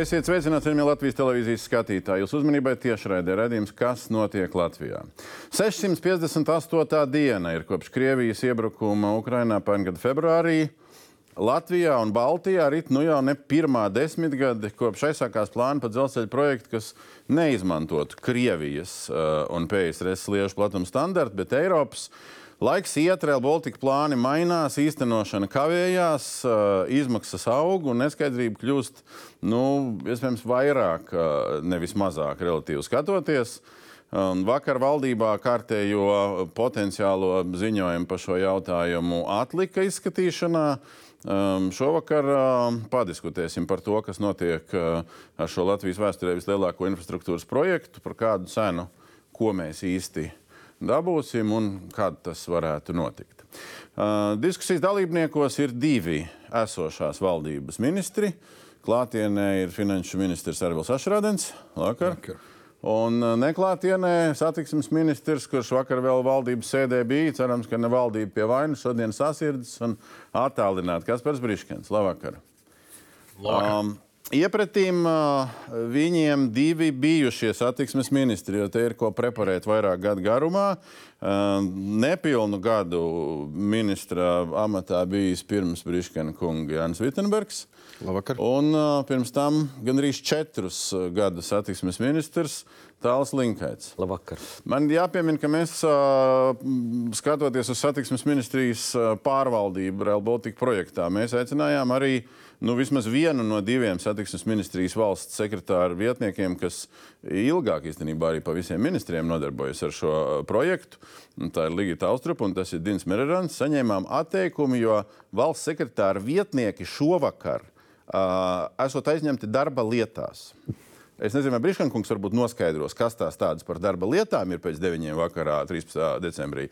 Esiet sveicināti, cienījamie Latvijas televīzijas skatītāji. Jūsu uzmanībai tiešraidē redzējums, kas notiek Latvijā. 658. diena ir kopš Krievijas iebrukuma Ukrainā pērn gada februārī. Latvijā un Baltijā rit nu jau ne pirmā desmitgade, kopš aizsākās plāni par dzelzceļa projektu, kas neizmantotu Krievijas uh, un PSRS liešu platuma standartu, bet Eiropas. Laiks iet, Real Baltica plāni mainās, īstenošana kavējās, uh, izmaksas aug un neskaidrība kļūst nu, iespējams vairāk, uh, nevis mazāk, relatīvi skatoties. Vakar valdībā kārtējo potenciālo ziņojumu par šo jautājumu atlika izskatīšanā. Um, šovakar uh, padiskutēsim par to, kas notiek uh, ar šo Latvijas vēsturē vislielāko infrastruktūras projektu, par kādu cenu, ko mēs īsti dabūsim un kad tas varētu notikt. Uh, diskusijas dalībniekos ir divi esošās valdības ministri. Klātienē ir finanšu ministrs Arvils Ašradens. Vakar. Vakar. Un neklātienē satiksmes ministrs, kurš vakar vēl valdības sēdē bija, cerams, ka ne valdība pie vainas, šodien sasirdzis un attālināt. Kaspars Briškens, labvakar. labvakar. Um, Iepratīm uh, viņiem divi bijušie satiksmes ministri, jo te ir ko preparēt vairāk gadu garumā. Uh, nepilnu gadu ministra amatā bijis pirms Briškena kunga Jānis Vitsenbergs. Labvakar. Un uh, pirms tam gandrīz četrus gadus satiksmes ministrs Tāls Linkaits. Labvakar. Man jāpiemina, ka mēs, uh, skatoties uz satiksmes ministrijas pārvaldību Real Baltica projektā, mēs aicinājām arī nu, vismaz vienu no diviem satiksmes ministrijas valsts sekretāru vietniekiem, kas ilgāk īstenībā arī pa visiem ministriem nodarbojas ar šo projektu. Tā ir Ligita Austrupa un tas ir Dins Mererans. Saņēmām atteikumu, jo valsts sekretāra vietnieki šovakar uh, esot aizņemti darba lietās. Es nezinu, vai Brīskankungs varbūt noskaidros, kas tās tādas par darba lietām ir pēc 9. vakarā, 13. decembrī.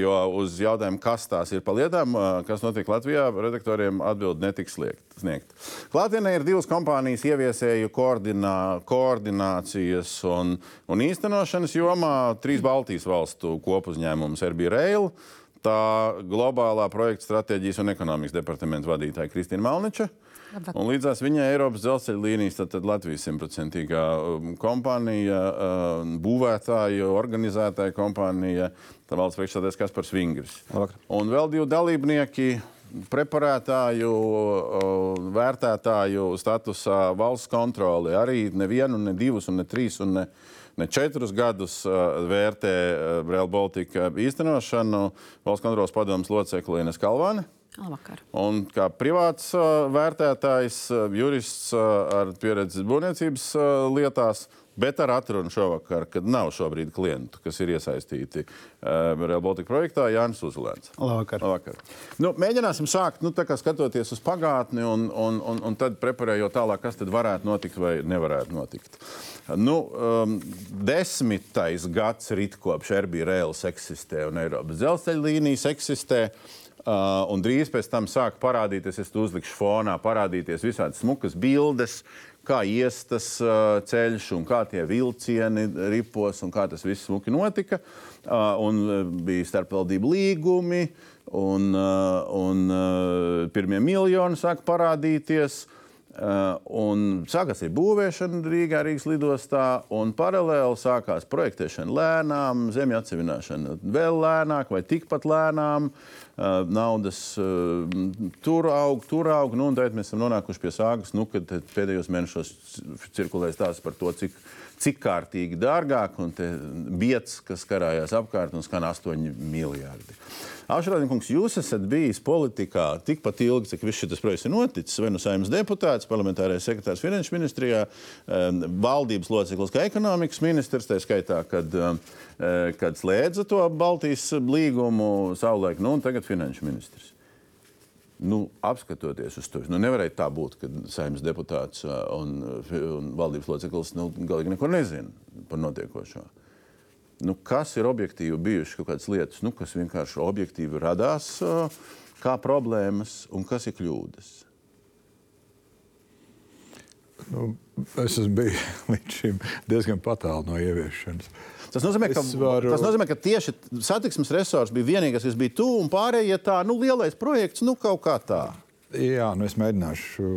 Jo uz jautājumu, kas tās ir par lietām, kas notiek Latvijā, redaktoriem atbild netiks sniegt. Klātienē ir divas kompānijas ieviesēju koordinā, koordinācijas un, un īstenošanas jomā. Trīs Baltijas valstu kopuzņēmums RB Rail. Tā globālā projekta stratēģijas un ekonomikas departamenta vadītāja Kristīna Malniča. Uh, Un līdzās viņai Eiropas dzelzceļa līnijas, tad, tad Latvijas simtprocentīgā um, kompānija, um, būvētāja, organizētāja kompānija, tā valsts priekšsēdētājs Kaspars Vingris. Labvakar. Un vēl divi dalībnieki preparētāju, uh, vērtētāju statusā valsts kontroli. Arī nevienu, ne divus, ne trīs un ne, ne četrus gadus uh, vērtē uh, Real Baltica īstenošanu valsts kontrolas padomus locekli Ines Kalvāne. Labvakar. Un kā privāts vērtētājs, jurists ar pieredzi būvniecības lietās, bet ar atrunu šovakar, kad nav šobrīd klientu, kas ir iesaistīti Real Baltica projektā, Jānis Uzlēns. Labvakar. Labvakar. Nu, mēģināsim sākt, nu, skatoties uz pagātni un, un, un, un tad preparējot tālāk, kas tad varētu notikt vai nevarētu notikt. Nu, um, desmitais gads rit kopš Erbija Rails eksistē un Eiropas dzelzceļa līnijas eksistē. Uh, Uh, un drīz pēc tam sāk parādīties, es uzlikšu fonā, parādīties visādi smukas bildes, kā iestas uh, ceļš un kā tie vilcieni ripos un kā tas viss smuki notika. Uh, un uh, bija starpvaldību līgumi, un, uh, un uh, pirmie miljoni sāk parādīties. Uh, un sākās būvēšana Rīgā, Rīgas lidostā, un paralēli sākās projektēšana lēnām, zemju atsevināšana vēl lēnāk vai tikpat lēnām. Uh, naudas uh, tur aug, tur aug. Nu, tad mēs esam nonākuši pie sāgas, nu, kad pēdējos mēnešos cirkulē stāsts par to, cik cik kārtīgi dārgāk, un biets, kas karājās apkārt, un skan 8 miljardi. Aušrādīnkungs, jūs esat bijis politikā tikpat ilgi, cik viss šis projekts ir noticis. Vai nu saimnes deputāts, parlamentārais sekretārs finanšu ministrijā, valdības loceklis kā ekonomikas ministrs, tā skaitā, kad, uh, kad slēdza to Baltijas līgumu savulaik, nu un tagad finanšu ministrs. Nu, apskatoties uz to, nu, nevarēja tā būt, ka saimnes deputāts uh, un, un valdības loceklis nu, galīgi neko nezina par notiekošo. Nu, kas ir objektīvi bijušas kaut kādas lietas, nu, kas vienkārši objektīvi radās uh, kā problēmas un kas ir kļūdas? Nu, es esmu bijis līdz šim diezgan tālu no ieviešanas. Tas nozīmē, ka, varu... tas nozīmē, ka tieši satiksmes resurs bija vienīgais, kas bija tuvu, un pārējie tā, nu, lielais projekts, nu, kaut kā tā. Jā, nu es mēģināšu.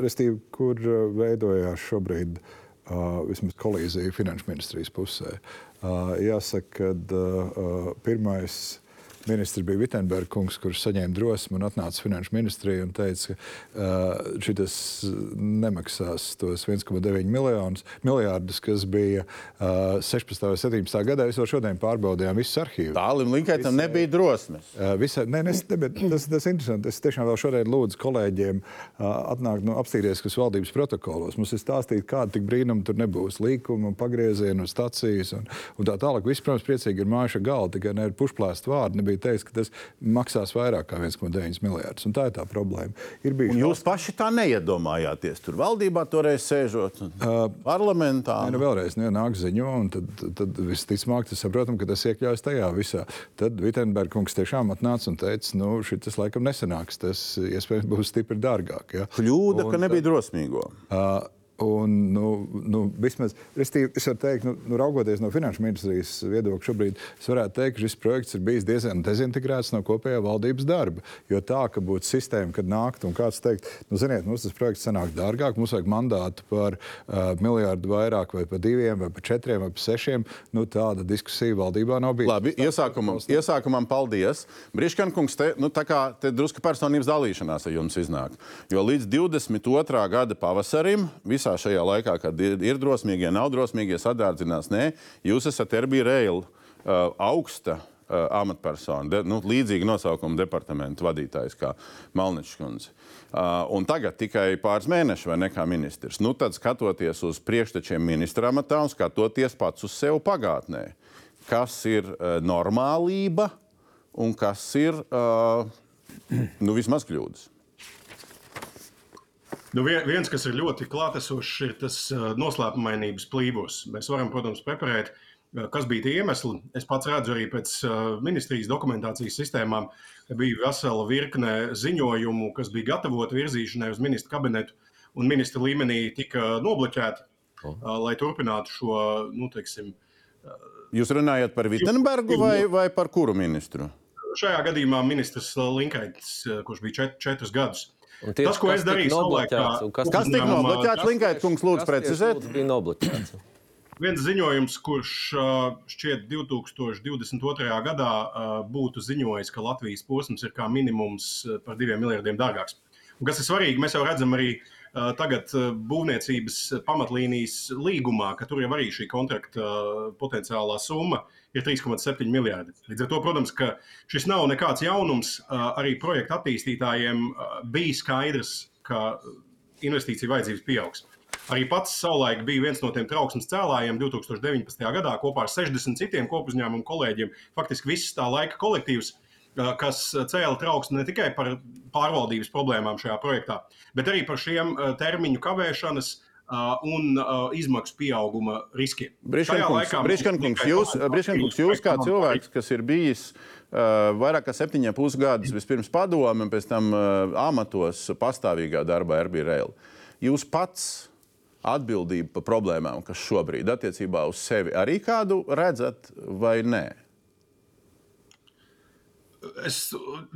Restīvi, kur uh, veidojās šobrīd uh, vismaz kolīzija finanšu ministrijas pusē. Uh, jāsaka, ka uh, pirmais ministrs bija Vitsenbergs kungs, kurš saņēma drosmi un atnāca finanšu ministrijā un teica, ka uh, šis nemaksās tos 1,9 miljardus, kas bija uh, 16. un 17. gadā. Mēs jau šodien pārbaudījām visus arhīvus. Tālim Linkaitam nebija drosmes. Uh, visa, ne, ne, ne, tas, tas ir interesanti. Es tiešām vēl šodien lūdzu kolēģiem uh, atnākt no nu, apstīties, kas valdības protokolos. Mums ir stāstīt, kāda tik brīnuma tur nebūs. Līkuma, pagrieziena, stacijas un, un tā tālāk. Viss, protams, priecīgi ir mājuša galda, tikai ne ir pušplēst vārdi bija teiks, ka tas maksās vairāk kā 1,9 miljardus. Tā ir tā problēma. Ir jūs valsts... paši tā neiedomājāties. Tur valdībā toreiz sēžot, uh, parlamentā. Nē, nu vēlreiz nu, nāk ziņo, un tad, tad visticamāk, tas saprotam, ka tas iekļaujas tajā visā. Tad Vitsenbergs kungs tiešām atnāca un teica, nu, šis laikam nesanāks. Tas iespējams būs stipri dārgāk. Ja? Kļūda, un, ka nebija drosmīgo. Uh, Un, nu, nu, vismaz, es varu teikt, nu, nu, raugoties no finanšu ministrijas viedokļa, šobrīd es varētu teikt, ka šis projekts ir bijis diezgan dezintegrēts no kopējā valdības darba. Jo tā, ka būtu sistēma, kad nākt un kāds teikt, nu, ziniet, mums tas projekts sanāk dārgāk, mums vajag mandātu par uh, miljārdu vairāk, vai par diviem, vai par četriem, vai par sešiem, nu, tāda diskusija valdībā nav bijusi. Labi, iesākumam, iesākumam paldies. Briškankungs, te, nu, tā kā te drusku personības dalīšanās ar jums iznāk. Jo līdz 22. gada pavasarim visā visā šajā laikā, kad ir, ir drosmīgie, nav drosmīgie, sadārdzinās. Nē, jūs esat Erbija Reila uh, augsta uh, amatpersona, de, nu, līdzīga nosaukuma departamenta vadītājs kā Malničs kundze. Uh, un tagad tikai pāris mēneši vai nekā ministrs. Nu, tad skatoties uz priekštečiem ministra amatā un skatoties pats uz sevi pagātnē, kas ir uh, normālība un kas ir uh, nu, vismaz kļūdas. Nu, viens, kas ir ļoti klātesošs, ir tas noslēpumainības plīvos. Mēs varam, protams, preparēt, kas bija tie iemesli. Es pats redzu arī pēc ministrijas dokumentācijas sistēmām, ka bija vesela virkne ziņojumu, kas bija gatavoti virzīšanai uz ministru kabinetu, un ministra līmenī tika nobloķēti, oh. lai turpinātu šo, nu, teiksim, Jūs runājat par Vitsenbergu vai, vai par kuru ministru? Šajā gadījumā ministrs Linkaits, kurš bija čet, četrus gadus. Tieši, tas, ko es darīju, noblokēts, kas, kas tika nobloķēts? Linkēt, kungs, lūdzu, precizēt. Bija nobloķēts. Viens ziņojums, kurš šķiet 2022. gadā būtu ziņojis, ka Latvijas posms ir kā minimums par diviem miljardiem dārgāks. Un kas ir svarīgi, mēs jau redzam arī tagad būvniecības pamatlīnijas līgumā, ka tur jau arī šī kontrakta potenciālā summa ir ir 3,7 miljardi. Līdz ar to, protams, ka šis nav nekāds jaunums. Arī projekta attīstītājiem bija skaidrs, ka investīciju vajadzības pieaugs. Arī pats savulaik bija viens no tiem trauksmes cēlājiem 2019. gadā kopā ar 60 citiem kopuzņēmumu kolēģiem. Faktiski viss tā laika kolektīvs, kas cēla trauksmi ne tikai par pārvaldības problēmām šajā projektā, bet arī par šiem termiņu kavēšanas, un uh, izmaksu pieauguma riskiem. Briškankungs, jūs, Briškankungs, jūs kā cilvēks, kas ir bijis uh, vairāk kā septiņiem pusgadus, vispirms padomu, un pēc tam uh, amatos pastāvīgā darbā RB Rail, jūs pats atbildību par problēmām, kas šobrīd attiecībā uz sevi arī kādu redzat vai nē? Es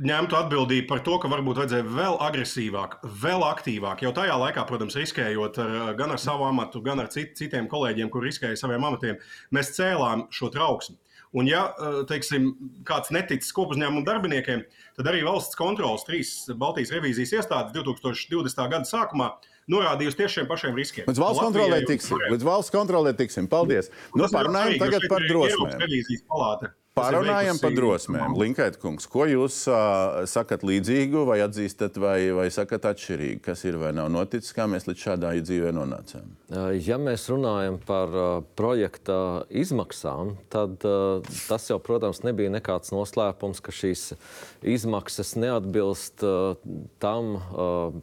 ņemtu atbildību par to, ka varbūt vajadzēja vēl agresīvāk, vēl aktīvāk. Jau tajā laikā, protams, riskējot ar, gan ar savu amatu, gan ar cit, citiem kolēģiem, kur riskēja saviem amatiem, mēs cēlām šo trauksmi. Un, ja teiksim, kāds neticis kopuzņēmumu darbiniekiem, tad arī valsts kontrolas trīs Baltijas revīzijas iestādes 2020. gada sākumā norādījusi tieši šiem pašiem riskiem. Līdz valsts kontrolē tiksim. Līdz valsts kontrolē tiksim. Paldies. Nu, parunājam tagad par drosmēm. Revīzijas palāta Parunājam par drosmēm. Linkēt, kungs, ko jūs uh, sakat līdzīgu, vai atzīstat, vai, vai sakat atšķirīgi, kas ir vai nav noticis, kā mēs līdz šādai dzīvē nonācām? Ja mēs runājam par uh, projekta izmaksām, tad uh, tas jau, protams, nebija nekāds noslēpums, ka šīs izmaksas neatbilst uh, tam. Uh,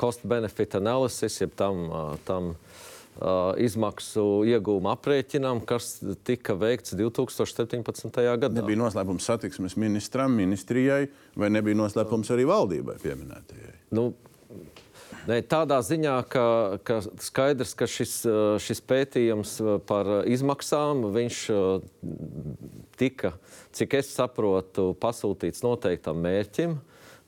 Cost benefit analysis, jeb tam, tam uh, Uh, izmaksu iegūmu aprēķinam, kas tika veikts 2017. gadā. Nebija noslēpums satiksmes ministram, ministrijai, vai nebija noslēpums arī valdībai pieminētajai? Nu, ne, tādā ziņā, ka, ka skaidrs, ka šis, uh, šis pētījums par izmaksām uh, tika, cik es saprotu, pasūtīts noteiktam mērķim.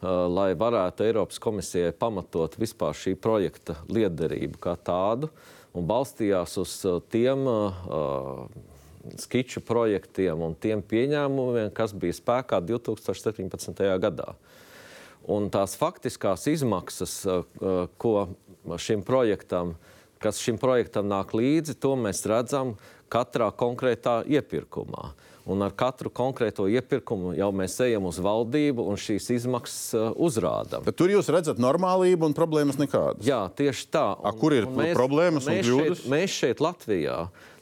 lai varētu Eiropas komisijai pamatot vispār šī projekta liederību kā tādu, un balstījās uz tiem uh, skiču projektiem un tiem pieņēmumiem, kas bija spēkā 2017. gadā. Un tās faktiskās izmaksas, uh, ko šim projektam, kas šim projektam nāk līdzi, to mēs redzam katrā konkrētā iepirkumā. Un ar katru konkrēto iepirkumu jau mēs ejam uz valdību un šīs izmaksas uh, uzrādām. Tur jūs redzat normālību un problēmas nekādas. Jā, tieši tā. Un, A, kur ir mēs, problēmas un mēs kļūdas? Šeit, mēs šeit Latvijā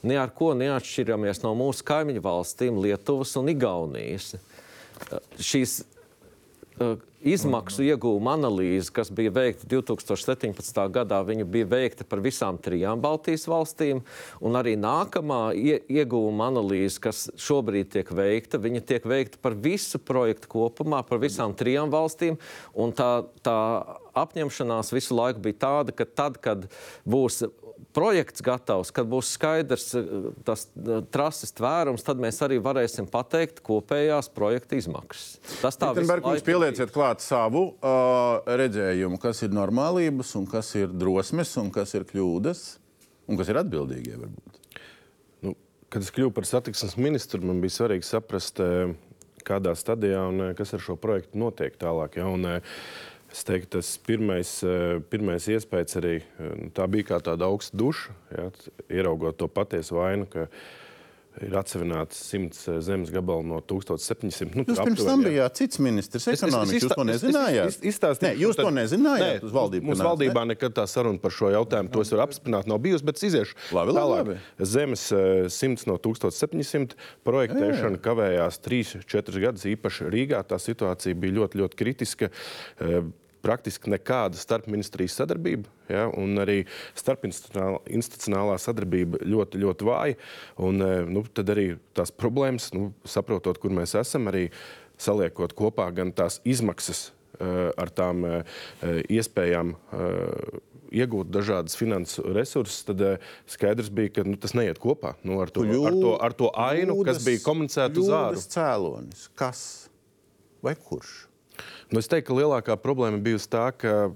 ne ar ko neatšķiramies no mūsu kaimiņu valstīm, Lietuvas un Igaunijas. Šīs izmaksu iegūma analīze, kas bija veikta 2017. gadā, viņa bija veikta par visām trijām Baltijas valstīm, arī nākamā ie, iegūma analīze, kas šobrīd tiek veikta, viņa tiek veikta par visu projektu kopumā, par visām trijām valstīm, tā, tā apņemšanās visu laiku bija tāda, ka tad, kad būs projekts gatavs, kad būs skaidrs eh, tas eh, trases tvērums, tad mēs arī varēsim pateikt kopējās projekta izmaksas. Tas tā visu jūs pielieciet klāt savu uh, redzējumu, kas ir normālības, un kas ir drosmes, un kas ir kļūdas, un kas ir atbildīgie varbūt. Nu, kad es kļuvu par satiksmes ministru, man bija svarīgi saprast, kādā stadijā un kas ar šo projektu notiek tālāk. Ja? Un, eh, Es teiktu, tas pirmais, eh, pirmais iespējas arī eh, nu, tā bija kā tāda augsta duša, ja, ieraugot to patiesu vainu, ka ir atsevināts simts eh, zemes gabalu no 1700. Nu, Jūs pirms tam jā. bijāt cits ministrs, ekonomikas. Jūs izstā- to es- es- nezinājāt? es- izstāstīšu, Nē, jūs tad- to nezinājāt. Nē, valdību Mums nāca, valdībā ne? nekad tā saruna par šo jautājumu, to es varu apstiprināt, nav bijusi, bet iziešu Labi, tālāk. labi. Zemes 100 no 1700 projektēšana kavējās 3-4 gadus, īpaši Rīgā. Tā situācija bija ļoti, ļoti kritiska. Praktiski nekāda starpministrijas sadarbība, ja, un arī starpinstitucionālā sadarbība ļoti, ļoti vāja. Un, eh, nu, tad arī tās problēmas, nu, saprotot, kur mēs esam, arī saliekot kopā gan tās izmaksas eh, ar tām eh, iespējām iegūt dažādas finansu resursus, tad skaidrs bija, ka nu, tas neiet kopā nu, ar, to, ar, to, ar to ainu, kas Kļūdas- bija komunicēta uz āru. kļūdas cēlonis. Kas vai kurš? Nu, es teiktu, ka lielākā problēma bijusi tā, ka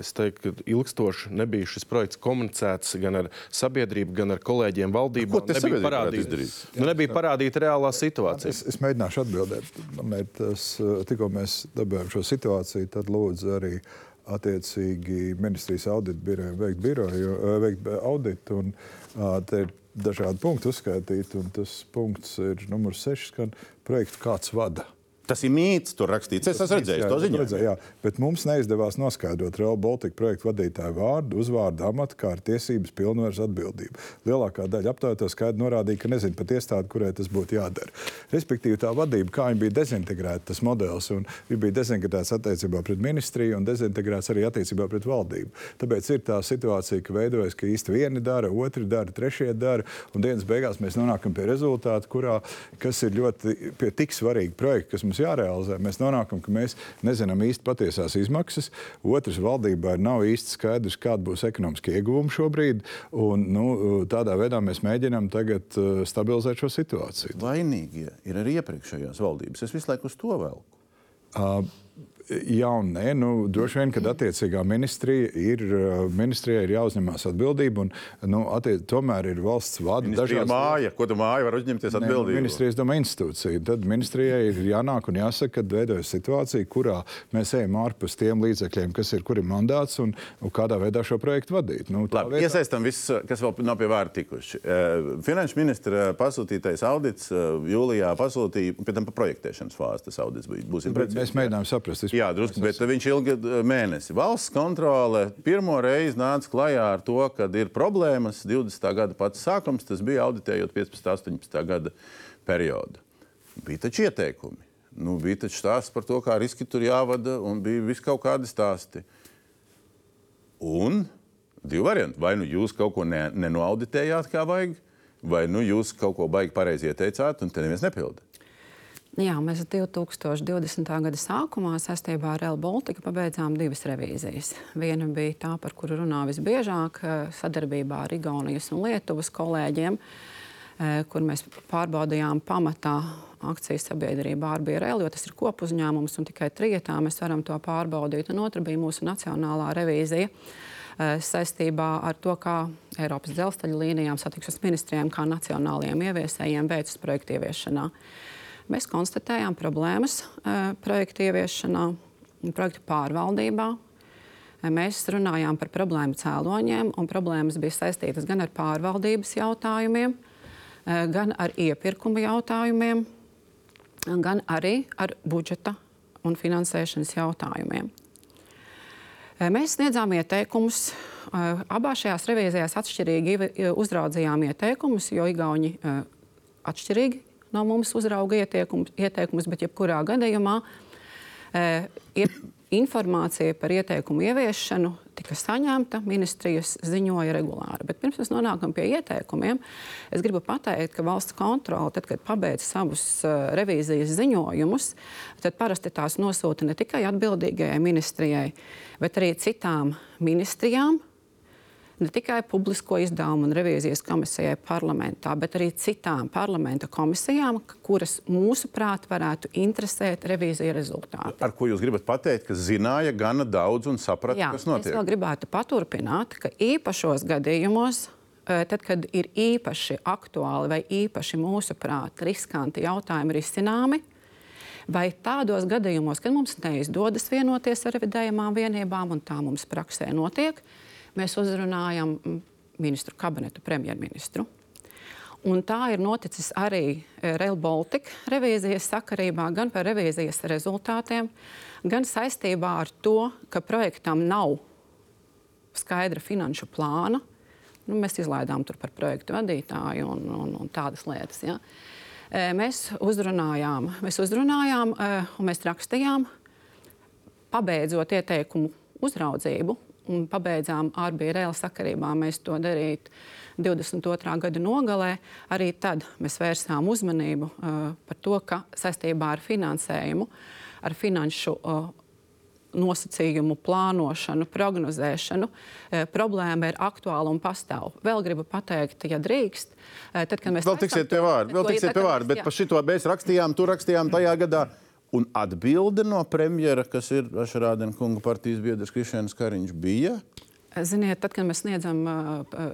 es teiktu, ka ilgstoši nebija šis projekts komunicēts gan ar sabiedrību, gan ar kolēģiem valdībā. Te nebija parādīta, nu, nebija parādīta reālā situācija. Es, es mēģināšu atbildēt. Tas, eh, tikko mēs dabūjām šo situāciju, tad lūdzu arī attiecīgi ministrijas audita birojiem veikt, biroju, eh, veikt auditu. Un, te ir dažādi punkti uzskaitīti, un tas punkts ir numurs 6, kad projektu kāds vada. Tas ir mīts, tur rakstīts. Es esmu redzējis to ziņu. Redzēju, jā, bet mums neizdevās noskaidrot Real Baltica projektu vadītāju vārdu, uzvārdu, amatu, kā arī tiesības, pilnvaras atbildību. Lielākā daļa aptaujāto skaidri norādīja, ka nezina pat iestādi, kurai tas būtu jādara. Respektīvi, tā vadība, kā viņa bija dezintegrēta, tas modelis, un viņa bija dezintegrēts attiecībā pret ministriju un dezintegrēts arī attiecībā pret valdību. Tāpēc ir tā situācija, ka veidojas, ka īsti vieni dara, otri dara, trešie dara, un dienas beigās mēs nonākam pie rezultātu, kurā, kas ir ļoti pie tik svarīga projekta, kas mums jārealizē. Mēs nonākam, ka mēs nezinām īsti patiesās izmaksas. Otrs, valdībai nav īsti skaidrs, kāda būs ekonomiskie ieguvumi šobrīd. Un, nu, tādā veidā mēs mēģinām tagad uh, stabilizēt šo situāciju. Vainīgie ir arī iepriekšējās valdības. Es visu laiku uz to velku. Uh, Jā, un nē, nu, droši vien, kad attiecīgā ministrija ir, uh, ministrijai ir jāuzņemās atbildība. Un, nu, attiec, tomēr ir valsts vada Ministrija māja, ko tu māja var uzņemties Nē, nu, atbildību? Ministrija, es domāju, institūcija. Tad ministrijai ir jānāk un jāsaka, ka veidojas situācija, kurā mēs ejam ārpus tiem līdzekļiem, kas ir, kur ir mandāts un, un kādā veidā šo projektu vadīt. Nu, Labi, vietā- iesaistam visus, kas vēl nav pie vārda tikuši. Eh, Finanšu ministra pasūtītais audits eh, jūlijā pasūtīja, pēc tam pa projektēšanas fāzi tas audits precīzi. Mēs mēģinām saprast, Jā, drusku, bet viņš ilgi eh, mēnesi. Valsts kontrole pirmo reizi nāca klajā ar to, ka ir problēmas. 20. gada pats sākums, tas bija auditējot 15. un 18. gada periodu. Bija taču ieteikumi. Nu, bija taču stāsts par to, kā riski tur jāvada, un bija vis kaut kādi stāsti. Un divi varianti. Vai nu jūs kaut ko ne, nenoauditējāt, kā vajag, vai nu jūs kaut ko baigi pareizi ieteicāt, un te neviens nepilda. Jā, mēs 2020. gada sākumā saistībā ar Real Baltica pabeidzām divas revīzijas. Viena bija tā, par kuru runā visbiežāk, eh, sadarbībā ar Igaunijas un Lietuvas kolēģiem. kur mēs pārbaudījām pamatā akcijas sabiedrība RBRL, jo tas ir kopuzņēmums un tikai trietā mēs varam to pārbaudīt. Un otra bija mūsu nacionālā revīzija saistībā ar to, kā Eiropas dzelzceļa līnijām, satiksmes ministrijām, kā nacionālajiem ieviesējiem veicas projektu ieviešanā. Mēs konstatējām problēmas projektu ieviešanā, projektu pārvaldībā, Mēs runājām par problēmu cēloņiem, un problēmas bija saistītas gan ar pārvaldības jautājumiem, gan ar iepirkuma jautājumiem, gan arī ar budžeta un finansēšanas jautājumiem. Mēs sniedzām ieteikumus. Abās šajās revīzijās atšķirīgi uzraudzījām ieteikumus, jo Igauni atšķirīgi no mums uzrauga ieteikumus, ieteikumus bet jebkurā gadījumā ir informācija par ieteikumu ieviešanu tika saņemta, ministrijas ziņoja regulāri. Bet pirms mēs nonākam pie ieteikumiem, es gribu pateikt, ka valsts kontrole, tad, kad pabeidz savus uh, revīzijas ziņojumus, tad parasti tās nosūta ne tikai atbildīgajai ministrijai, bet arī citām ministrijām, ne tikai publisko izdevumu un revīzijas komisijai parlamentā, bet arī citām parlamenta komisijām, kuras mūsuprāt varētu interesēt revīzija rezultāti. Ar ko jūs gribat pateikt, ka zināja gana daudz un saprata, Jā, kas notiek? Es vēl gribētu paturpināt, ka īpašos gadījumos. Eh, tad, kad ir īpaši aktuāli vai īpaši mūsuprāt riskanti jautājumi risināmi, vai tādos gadījumos, kad mums neizdodas vienoties ar revidējumām vienībām, un tā mums praksē notiek, mēs uzrunājam mm, ministru kabinetu, premjerministru. Un tā ir noticis arī e, Rail Baltica revīzijas sakarībā, gan par revīzijas rezultātiem, gan saistībā ar to, ka projektam nav skaidra finanšu plāna. Nu, mēs izlaidām tur par projektu vadītāju un, un, un tādas lietas. Ja. E, mēs uzrunājām, mēs uzrunājām e, un mēs rakstījām, pabeidzot ieteikumu uzraudzību un pabeidzām RBRL sakarībā. Mēs to darījām 22. gada nogalē. Arī tad mēs vērsām uzmanību uh, par to, ka saistībā ar finansējumu, ar finanšu uh, nosacījumu plānošanu, prognozēšanu, uh, problēma ir aktuāla un pastāv. Vēl gribu pateikt, ja drīkst, uh, tad, kad mēs. Vēl tiksiet pie vārda, vēl tiksiet pie vārda, bet jā. par šito mēs rakstījām, tur rakstījām tajā gadā. Un atbilde no premjera, kas ir Ašrādena kunga partijas biedrs Krišēns Kariņš, bija? Ziniet, tad, kad mēs sniedzam uh,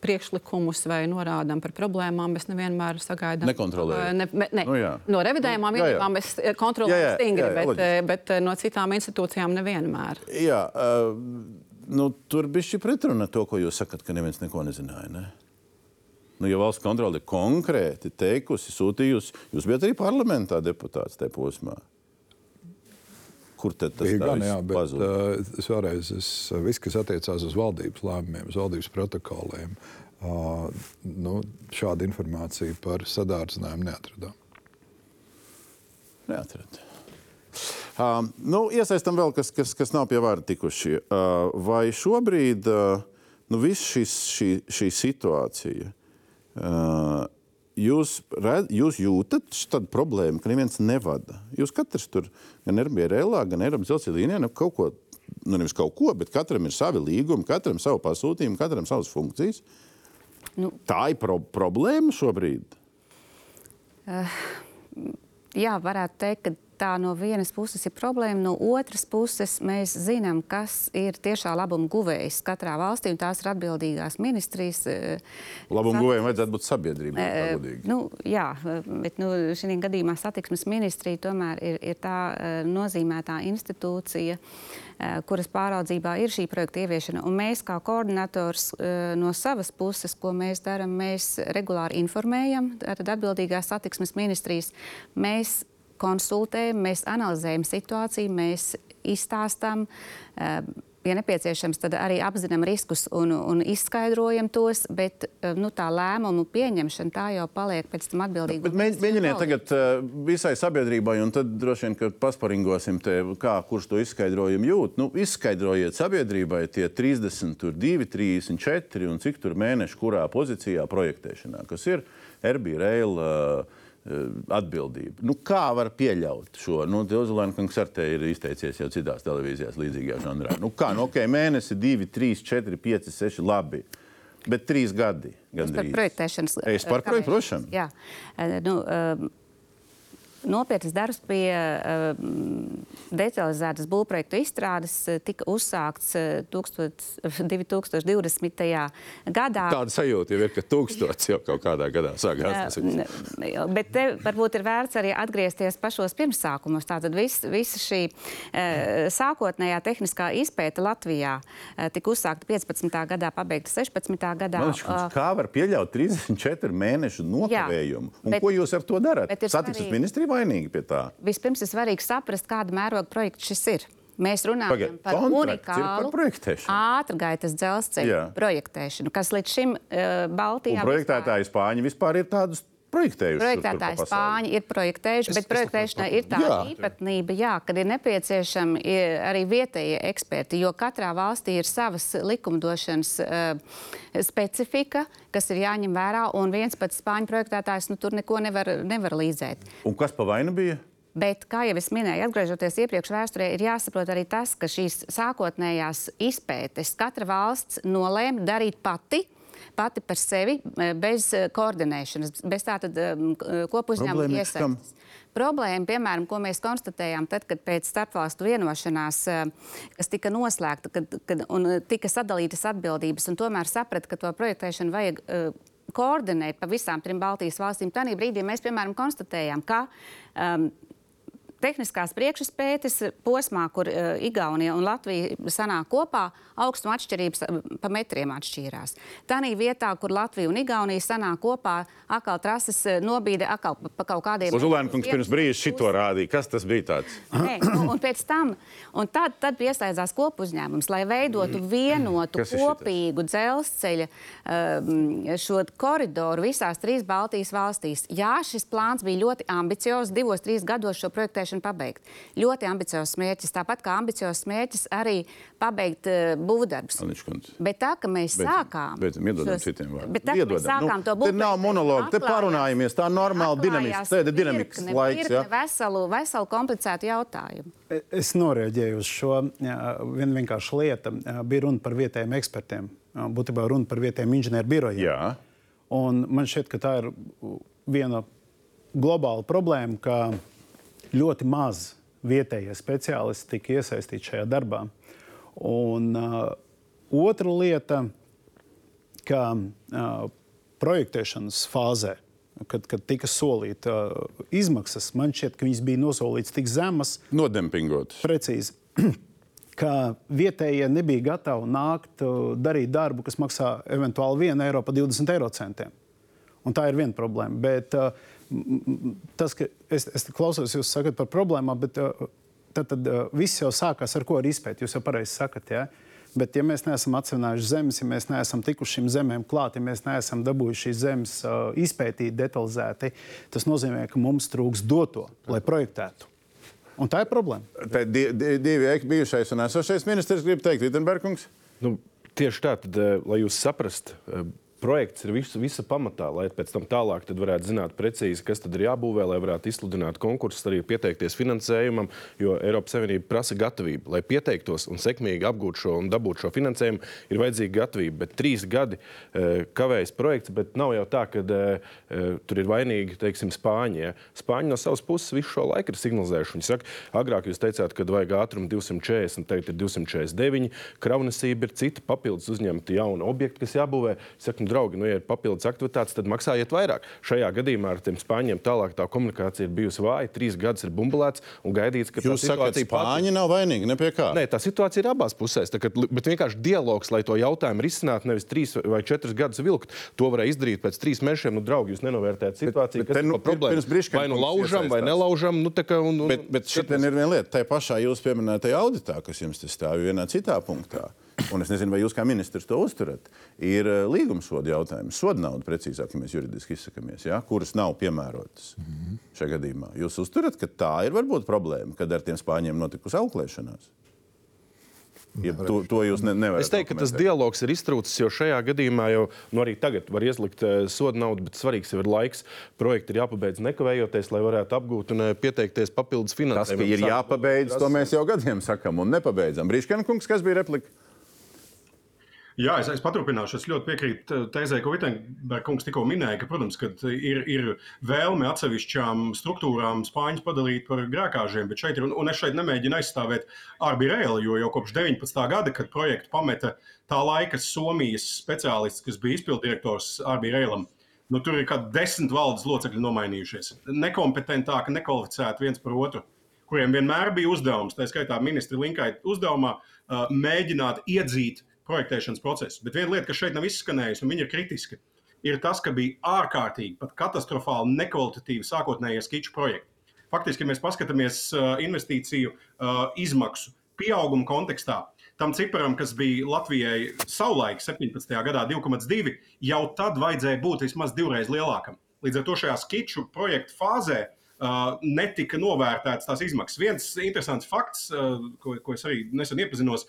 priekšlikumus vai norādām par problēmām, mēs nevienmēr sagaidām. Nekontrolējam. Ne, ne, nu, no revidējumām nu, vienībām mēs kontrolējam stingri, jā, jā, bet, loģiski. bet no citām institūcijām nevienmēr. Jā, uh, nu, tur bija šī pretruna to, ko jūs sakat, ka neviens neko nezināja. Ne? Nu, ja valsts kontrole konkrēti teikusi, sūtījusi, jūs bijat arī parlamentā deputāts tajā posmā. Kur tad tas bija? Jā, bet uh, es vēlreiz, es, viss, kas attiecās uz valdības lēmumiem, uz valdības protokoliem, uh, nu, šādu informāciju par sadārdzinājumu neatradām. Neatradām. Uh, nu, iesaistam vēl, kas, kas, kas nav pie vārda tikuši. Uh, vai šobrīd uh, nu, viss šis, šī, šī situācija jūs, red, jūs jūtat tādu problēmu, ka neviens nevada. Jūs katrs tur, gan RBRL, gan Eiropas dzelzceļa līnijā, nu, kaut ko, nu, nevis kaut ko, bet katram ir savi līgumi, katram savu pasūtījumu, katram savas funkcijas. Nu, Tā ir pro problēma šobrīd. Uh, jā, varētu teikt, ka tā no vienas puses ir problēma, no otras puses mēs zinām, kas ir tiešā labuma guvējs katrā valstī, un tās ir atbildīgās ministrijas. Eh, labuma guvējiem vajadzētu būt sabiedrībai. E, nu, jā, bet nu, šī gadījumā satiksmes ministrija tomēr ir, ir tā nozīmētā institūcija, kuras pāraudzībā ir šī projekta ieviešana. Un mēs, kā koordinators no savas puses, ko mēs darām, mēs regulāri informējam atbildīgās satiksmes ministrijas. Mēs konsultējam, mēs analizējam situāciju, mēs izstāstām. Uh, ja nepieciešams, tad arī apzinām riskus un, un izskaidrojam tos, bet eh, nu, tā lēmumu pieņemšana tā jau paliek pēc tam atbildīga. Mēģiniet tagad uh, visai sabiedrībai, un tad droši vien, ka pasparingosim te, kā, kurš to izskaidrojumu jūt. Nu, izskaidrojiet sabiedrībai tie 32, 34 un cik tur mēneši kurā pozīcijā projektēšanā, kas ir RB Rail. Uh, Eh, atbildība. Nu, kā var pieļaut šo? Nu, Ozolēna kungs ar te ir izteicies jau citās televīzijās līdzīgajā žanrā. Nu, kā, nu, ok, mēnesi, divi, trīs, četri, pieci, seši, labi. Bet trīs gadi. Par Gandrīz. projektēšanas Es par projektēšanu. Jā, Eh, nu, eh, Nopietnas darbs pie uh, detalizētas būvprojektu izstrādes eh, tika uzsākts eh, 1000 2020. gadā. Tāda sajūta jau ir, ka tūkstots jau kaut kādā gadā sākās. Uh, Bet te varbūt ir vērts arī atgriezties pašos pirmsākumos. Tātad vis, visa šī uh, sākotnējā tehniskā izpēta Latvijā uh, tika uzsākta 15. gadā, pabeigta 16. gadā. Maličkungs, Uh, Kā var pieļaut 34 mēnešu nokavējumu? Un bet- ko jūs ar to darat? Satiksmes svarīgi- ministri vainīgi pie tā. Vispirms ir svarīgi saprast, kāda mēroga projekts šis ir. Mēs runājam Pagaid, par unikālu ātrgaitas dzelzceļa projektēšanu, kas līdz šim uh, Baltijā Un projektētāji Spāņi vispār ir tādus projektējuši. Projektētāji Spāņi ir projektējuši, bet projektēšanai ir tāda Jā. īpatnība, jā, kad ir nepieciešami arī vietējie eksperti, jo katrā valstī ir savas likumdošanas uh, specifika, kas ir jāņem vērā, un viens pats spāņu projektētājs nu, tur neko nevar, nevar līdzēt. Un kas pa vainu bija? Bet, kā jau es minēju, atgriežoties iepriekš vēsturē, ir jāsaprot arī tas, ka šīs sākotnējās izpētes katra valsts nolēma darīt pati. Pati par sevi, eh, bez eh, koordinēšanas, bez tādas kopu uzņēmuma Problēma ir kam? iesaistes. Problēma, piemēram, ko mēs konstatējām, tad, kad pēc starpvalstu vienošanās, eh, kas tika noslēgta kad, kad, un eh, tika sadalītas atbildības, un tomēr saprata, ka to projektēšanu vajag uh, koordinēt pa visām trim Baltijas valstīm, tad brīdī mēs, piemēram, konstatējām, ka um, tehniskās priekšspētes posmā, kur uh, Igaunija un Latvija sanāk kopā, augstuma atšķirības uh, pa metriem atšķīrās. Tādā vietā, kur Latvija un Igaunija sanāk kopā, atkal trases uh, nobīde atkal pa, kaut kādiem. Uzulēnkungs pirms brīža šito rādīja. Kas tas bija tāds? Nē, nu, un pēc tam, un tad, tad piesaistās kopu uzņēmums, lai veidotu vienotu, ir šitas? kopīgu dzelzceļa um, šo koridoru visās trīs Baltijas valstīs. Jā, šis plāns bija ļoti ambiciozs, divos, trīs gados šo projektēšanu pabeigt. Ļoti ambiciozs mērķis, tāpat kā ambiciozs mērķis arī pabeigt uh, būvdarbus. Maličkungs. Bet tā, ka mēs Beidzam, sākām, beidzam, iedodam šos- citiem vārdiem. Bet tā, ka mēs sākām Nu, to te būvēt, nav monologa, te parunājamies, tā normāli dinamisks, atklājās te ir dinamisks virkne, laiks, virkne jā. Veselu, veselu komplicētu jautājumu. Es noreaģēju uz šo vienu vienkāršu lietu. Bija runa par vietējiem ekspertiem, būtībā runa par vietējiem inženieru birojiem. Jā. Un man šķiet, ka tā ir viena globāla problēma, ka ļoti maz vietējie speciālisti tika iesaistīti šajā darbā. Un uh, otra lieta, ka uh, projektēšanas fāzē, kad, kad tika solīta uh, izmaksas, man šķiet, ka viņas bija nosolītas tik zemas, Nodempingotas. precīzi. Ka vietējie nebija gatavi nākt, uh, darīt darbu, kas maksā eventuāli 1 eiro par 20 eiro centiem. Un tā ir viena problēma. Bet, uh, tas, ka es, es klausos, jūs sakat par problēmām, bet uh, tad, tad uh, viss jau sākās ar ko ar izpēti. Jūs jau pareizi sakat. Ja? Bet, ja mēs neesam atsevinājuši zemes, ja mēs neesam tikuši šīm zemēm klāt, ja mēs neesam dabūjuši šīs zemes uh, izpētīt detalizēti, tas nozīmē, ka mums trūks doto, lai projektētu. Un tā ir problēma. Te di, di, divi bijušais un esošais ministrs grib teikt, Ritenbergs. Nu, tieši tā, tad, eh, lai jūs saprastu, eh, projekts ir visu, visa pamatā, lai pēc tam tālāk varētu zināt precīzi, kas tad ir jābūvē, lai varētu izsludināt konkursus, arī pieteikties finansējumam, jo Eiropas Savienība prasa gatavību. Lai pieteiktos un sekmīgi apgūtu šo un dabūtu šo finansējumu, ir vajadzīga gatavība. Bet trīs gadi eh, kavējas projekts, bet nav jau tā, ka eh, tur ir vainīgi teiksim, Spāņi. Ja? Spāņi no savas puses visu šo laiku ir signalizējuši. Viņi saka, agrāk jūs teicāt, ka vajag ātrumu 240, tagad ir 249. Kravnesība ir cita papildus uzņemta jauna objekta, kas jābūvē. Es Saku, nu, draugi, nu, ja ir papildus aktivitātes, tad maksājiet vairāk. Šajā gadījumā ar tiem spāņiem tālāk tā komunikācija ir bijusi vāja. Trīs gadus ir bumbulēts un gaidīts, ka Jūs tā sakat, situācija Spāņi nav vainīgi ne pie kā. Nē, tā situācija ir abās pusēs. Tā, kad, bet vienkārši dialogs, lai to jautājumu risinātu, nevis trīs vai četrus gadus vilkt. To varēja izdarīt pēc trīs mēnešiem. Nu, draugi, jūs nenovērtējat situāciju, bet te kas nu ir problēma. Vai nu laužam, vai nelaužam. Nu, kā, un, un, Bet, bet šeit ir viena lieta, tā pašā jūs pieminētajā auditā, kas jums te stāv vienā citā punktā. Un es nezinu, vai jūs kā ministrs to uzturat. Ir eh, līguma soda jautājums, soda nauda, precīzāk, ja mēs juridiski izsakamies, ja, kuras nav piemērotas mm -hmm. šajā gadījumā. Jūs uzturat, ka tā ir varbūt problēma, kad ar tiem spāņiem notikusi auklēšanās. Ja to, to jūs ne, nevarat. Es teiktu, ka tas dialogs ir iztrūcis, jo šajā gadījumā jau nu, arī tagad var ieslikt uh, sodu naudu, bet svarīgs jau ir laiks. Projekti ir jāpabeidz nekavējoties, lai varētu apgūt un uh, pieteikties papildus Tas, ka ir jāpabeidz, to mēs jau gadiem sakām un nepabeidzam. Brīškana kungs, kas bija replika? Jā, es, es paturpināšu. Es ļoti piekrītu tezē, ko Vitsenbergs tikko minēja, ka, protams, ir, ir vēlme atsevišķām struktūrām spāņus padalīt par grēkāžiem, bet šeit ir, un es šeit nemēģinu aizstāvēt Arbi Rēlu, jo jau kopš 19. gada, kad projektu pameta tā laika Somijas speciālists, kas bija izpildirektors Arbi Rēlam, nu, tur ir kā desmit valdes locekļi nomainījušies. Nekompetentāki, nekvalificēti viens par otru kuriem vienmēr bija uzdevums, tā skaitā ministra Linkaita uzdevumā, mēģināt iedzīt projektēšanas procesu. Bet viena lieta, kas šeit nav izskanējusi, un viņa ir kritiska, ir tas, ka bija ārkārtīgi, pat katastrofāli nekvalitatīvi sākotnējie skiču projekti. Faktiski, ja mēs paskatāmies uh, investīciju uh, izmaksu pieauguma kontekstā, tam ciparam, kas bija Latvijai savulaik 17. gadā 2,2, jau tad vajadzēja būt vismaz divreiz lielākam. Līdz ar to šajā skiču projektu fāzē netika novērtētas tās izmaksas. Viens interesants fakts, ko, ko es arī nesen iepazinos,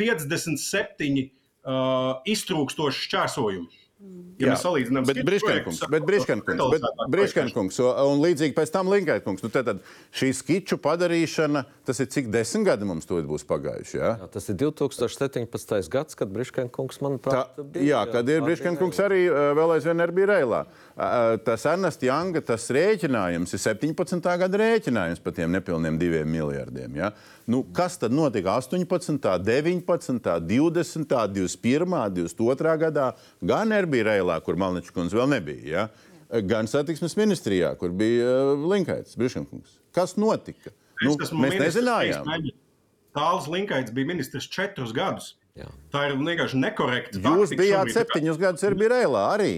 57 uh, iztrūkstoši šķērsojumi. Ja Jā, mēs salīdzinām, bet Briškenkungs, bet Briškenkungs, bet Briškenkungs un līdzīgi pēc tam Linkaikungs. Nu, tad šī skiču padarīšana, tas ir cik desmit gadi mums to būs pagājuši, jā? jā tas ir 2017. gads, kad Briškenkungs, manuprāt, Tā, bija. Jā, kad ir Briškenkungs arī vēl aizvien ir bija Reilā. Tas Ernsts Janga, tas rēķinājums ir 17. gada rēķinājums par tiem nepilniem diviem miljardiem, jā? Nu, kas tad notika 18., 19., 20., 21., 22. gadā? Gan Erbija Reilā, kur Malniča kundze vēl nebija, ja? gan satiksmes ministrijā, kur bija uh, Linkaits, Briškankungs. Kas notika? Nu, mēs nezinājām. Tāls Linkaits bija ministrs četrus gadus. Jā. Tā ir vienkārši nekorekta. Jūs bijāt septiņus gadus Erbija Reilā arī.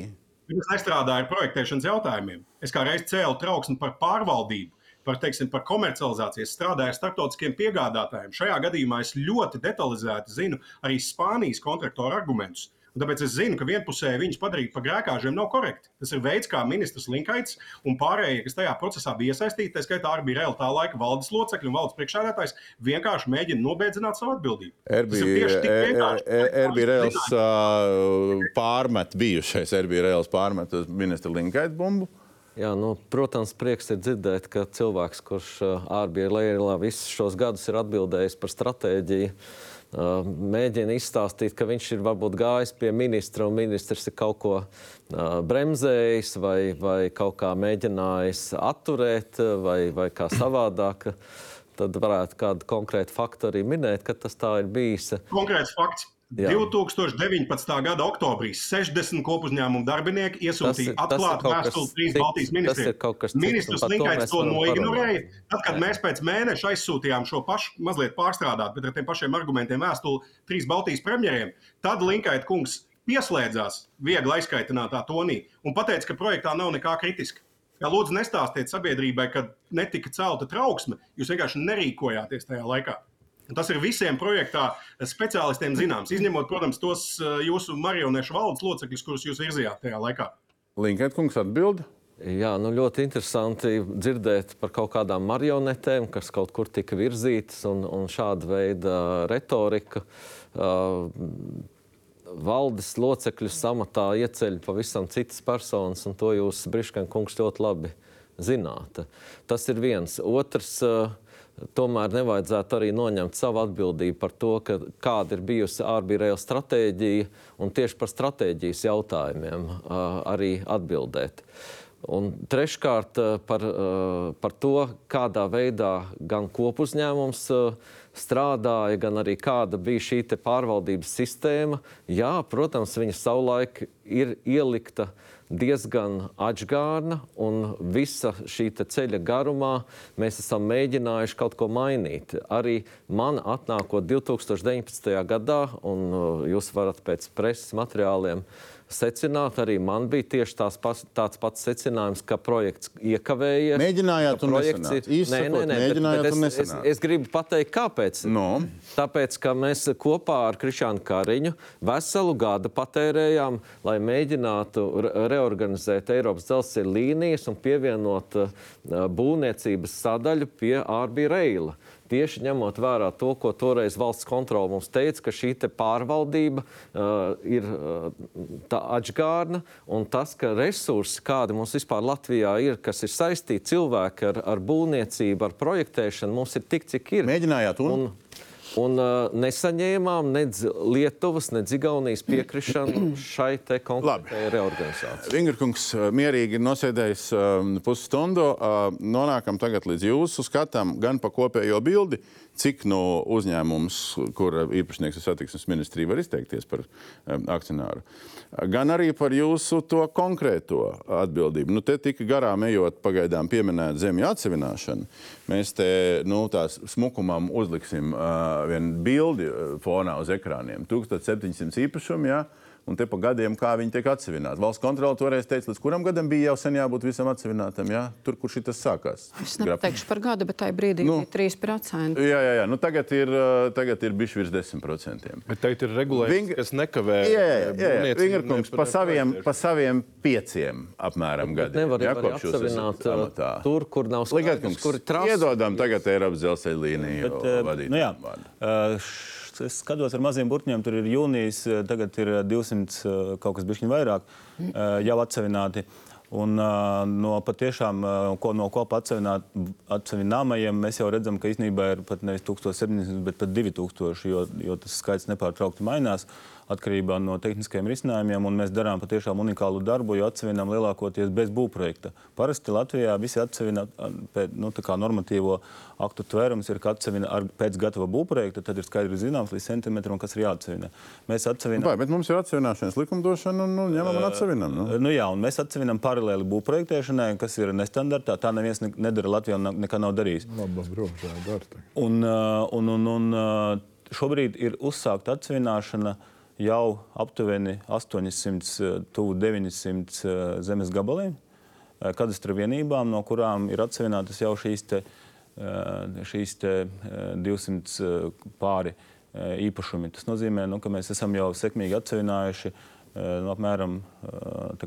Es nestrādāju ar projektēšanas jautājumiem. Es kā reiz cēlu trauksmi par pārvaldību par, teiksim, par komercializāciju. Es strādāju ar starptautiskiem piegādātājiem. Šajā gadījumā es ļoti detalizēti zinu arī Spānijas kontraktoru argumentus. Un tāpēc es zinu, ka vienpusēji viņus padarīt par grēkāžiem nav korekti. Tas ir veids, kā ministrs Linkaits un pārējie, kas tajā procesā bija iesaistīti, tā skaitā arī bija reāli tā laika valdes locekļi un valdes priekšsēdētājs, vienkārši mēģina nobēdzināt savu atbildību. Erbija Reāls pārmet bijušais Erbija Reāls pārmet uz ministra Linkaita bumbu. Jā, nu, protams, prieks ir dzirdēt, ka cilvēks, kurš ārbija lērā visus šos gadus ir atbildējis par stratēģiju, mēģina izstāstīt, ka viņš ir varbūt gājis pie ministra un ministrs ir kaut ko bremzējis vai, vai kaut kā mēģinājis atturēt vai, vai kā savādāk. Tad varētu kādu konkrētu faktu arī minēt, ka tas tā ir bijis. Konkrēts fakts. Jā. 2019. gada oktobrī 60 kopuzņēmumu darbinieki iesūtīja atklātu vēstuli trīs Baltijas ministriem. Ministrs Linkaits to noignorēja. Tad, kad Jā. mēs pēc mēneša aizsūtījām šo pašu, mazliet pārstrādāt, bet ar tiem pašiem argumentiem vēstuli trīs Baltijas premjeriem, tad Linkaita kungs pieslēdzās viegli aizkaitinātā tonī un teica, ka projektā nav nekā kritiska. Jā, lūdzu, nestāstiet sabiedrībai, ka netika celta trauksme. Jūs vienkārši nerīkojāties tajā laikā. Tas ir visiem projektā speciālistiem zināms, izņemot, protams, tos eh, jūsu marionešu valdes locekļus, kurus jūs virzījāt tajā laikā. Linkēt, kungs, atbild. Jā, nu ļoti interesanti dzirdēt par kaut kādām marionetēm, kas kaut kur tika virzītas, un, un šāda veida retorika. Uh, valdes locekļu samatā ieceļ pavisam citas personas, un to jūs, Briškāns, kungs, ļoti labi zināt. Tas ir viens. Otrs. Uh, tomēr nevajadzētu arī noņemt savu atbildību par to, kāda ir bijusi ārbīrēla stratēģija un tieši par stratēģijas jautājumiem arī atbildēt. Un treškārt par, par to, kādā veidā gan kopuzņēmums strādāja, gan arī kāda bija šī pārvaldības sistēma. Jā, protams, viņa savulaik ir ielikta uh, diezgan atgādna, un visa šī ceļa garumā mēs esam mēģinājuši kaut ko mainīt. Arī man atnākot 2019. gadā, un uh, jūs varat pēc preses materiāliem secināt, arī man bija tieši tās pas, tāds pats secinājums, ka projekts iekavējies. Mēģinājāt, un projekts ir īstenībā. Nē, nē, nē, mēģinājāt, bet, bet es, es, es gribu pateikt, kāpēc. No. Tāpēc, ka mēs kopā ar Krišānu Kariņu veselu gadu patērējām, lai mēģinātu reorganizēt Eiropas dzelzceļa līnijas un pievienot uh, būvniecības sadaļu pie Ārbija Reila tieši ņemot vērā to, ko toreiz valsts kontrole mums teica, ka šī pārvaldība uh, ir uh, atgādna un tas, ka resursi, kādi mums vispār Latvijā ir, kas ir saistīti cilvēki ar, ar būvniecību, ar projektēšanu, mums ir tik, cik ir. Mēģinājāt un? un Un uh, nesaņēmām nedz Lietuvas, nedz Igaunijas piekrišanu šai te konkrētajai reorganizācijai. Vingrkungs uh, mierīgi ir nosēdējis um, pusstundu. Uh, nonākam tagad līdz jūsu skatam gan pa kopējo bildi, cik no uzņēmums, kur īpašnieks ir satiksmes ministrija, var izteikties par akcionāru, gan arī par jūsu to konkrēto atbildību. Nu, te tika garām ejot pagaidām pieminēt zemju atsevināšanu. Mēs te nu, tās smukumam uzliksim uh, vienu bildi uh, fonā uz ekrāniem. 1700 īpašumu, jā. Un te pa gadiem, kā viņi tiek atsevināti. Valsts kontrole toreiz teica, līdz kuram gadam bija jau sen jābūt visam atsevinātam, jā? tur, kur šis sākās. Es nepateikšu par gadu, bet tajā brīdī Nu. bija 3%. Jā, jā, jā. Nu, tagad ir, uh, tagad ir bijuši virs 10%. Bet tagad ir regulējums, Ving- kas nekavē Jā, jā, jā. Vingrkungs pa saviem, pa saviem pieciem apmēram gadiem. nevar jā, kopš jūs esat atsevināt uh, amatā. tur, kur nav skaidrs, kur trasa. iedodam tagad Eiropas dzelzceļa līniju Bet, eh, vadīt. nu jā, eh, š- es skatos ar maziem burtņiem, tur ir jūnijas, eh, tagad ir 200 eh, kaut kas bišķiņ vairāk eh, jau atsevināti. Un uh, no patiešām, uh, ko, no kopā atsevināmajiem, mēs jau redzam, ka īstenībā ir pat nevis 1700, bet pat 2000, jo, jo tas skaits nepārtraukti mainās atkarībā no tehniskiem risinājumiem. un Mēs darām patiešām unikālu darbu, jo atsevinām lielākoties bez būvprojekta. Parasti Latvijā visi atsevina pēc nu, tā kā normatīvo aktu tvērums, ir, atsevina ar, pēc gatava būvprojekta, tad ir skaidri zināms līdz centimetram, kas ir jāatsevina. Mēs atsevinām. Vai, bet mums ir atsevināšanas likumdošana, un nu, ņemam un atsevinam. Nu. Nu, jā, un mēs atsevinām paralēli būvprojektēšanai, kas ir nestandartā. Tā neviens ne- nedara Latvijā un nekā nav darījis. Labas dara. Un, uh, un, un, un uh, šobrīd ir uzsākta atsevināšana jau aptuveni 800, uh, tuvu 900 uh, zemes gabaliem, uh, kadastra vienībām, no kurām ir atsevinātas jau šīs, te, šīs te, uh, 200 uh, pāri īpašumi. Tas nozīmē, nu, ka mēs esam jau sekmīgi atsevinājuši nu, apmēram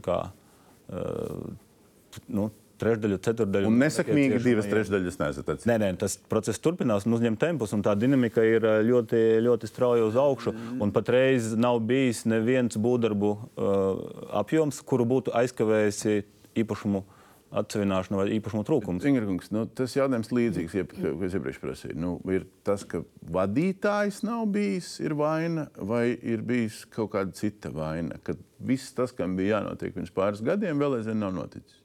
kā, nu, trešdaļu, ceturdaļu. Un nesakmīgi divas trešdaļas nesat. Nē, nē, tas process turpinās un uzņem tempus, un tā dinamika ir ļoti, ļoti strauja uz augšu. Un patreiz nav bijis neviens būvdarbu uh, apjoms, kuru būtu aizkavējusi īpašumu atsevināšana vai īpašumu trūkums. Ingrkungs, nu, tas jautājums līdzīgs, iep, ko es iepriekš prasīju. Nu, ir tas, ka vadītājs nav bijis, ir vaina, vai ir bijis kaut kāda cita vaina, ka viss tas, kam bija jānotiek pirms pāris gadiem, vēl aizvien nav noticis.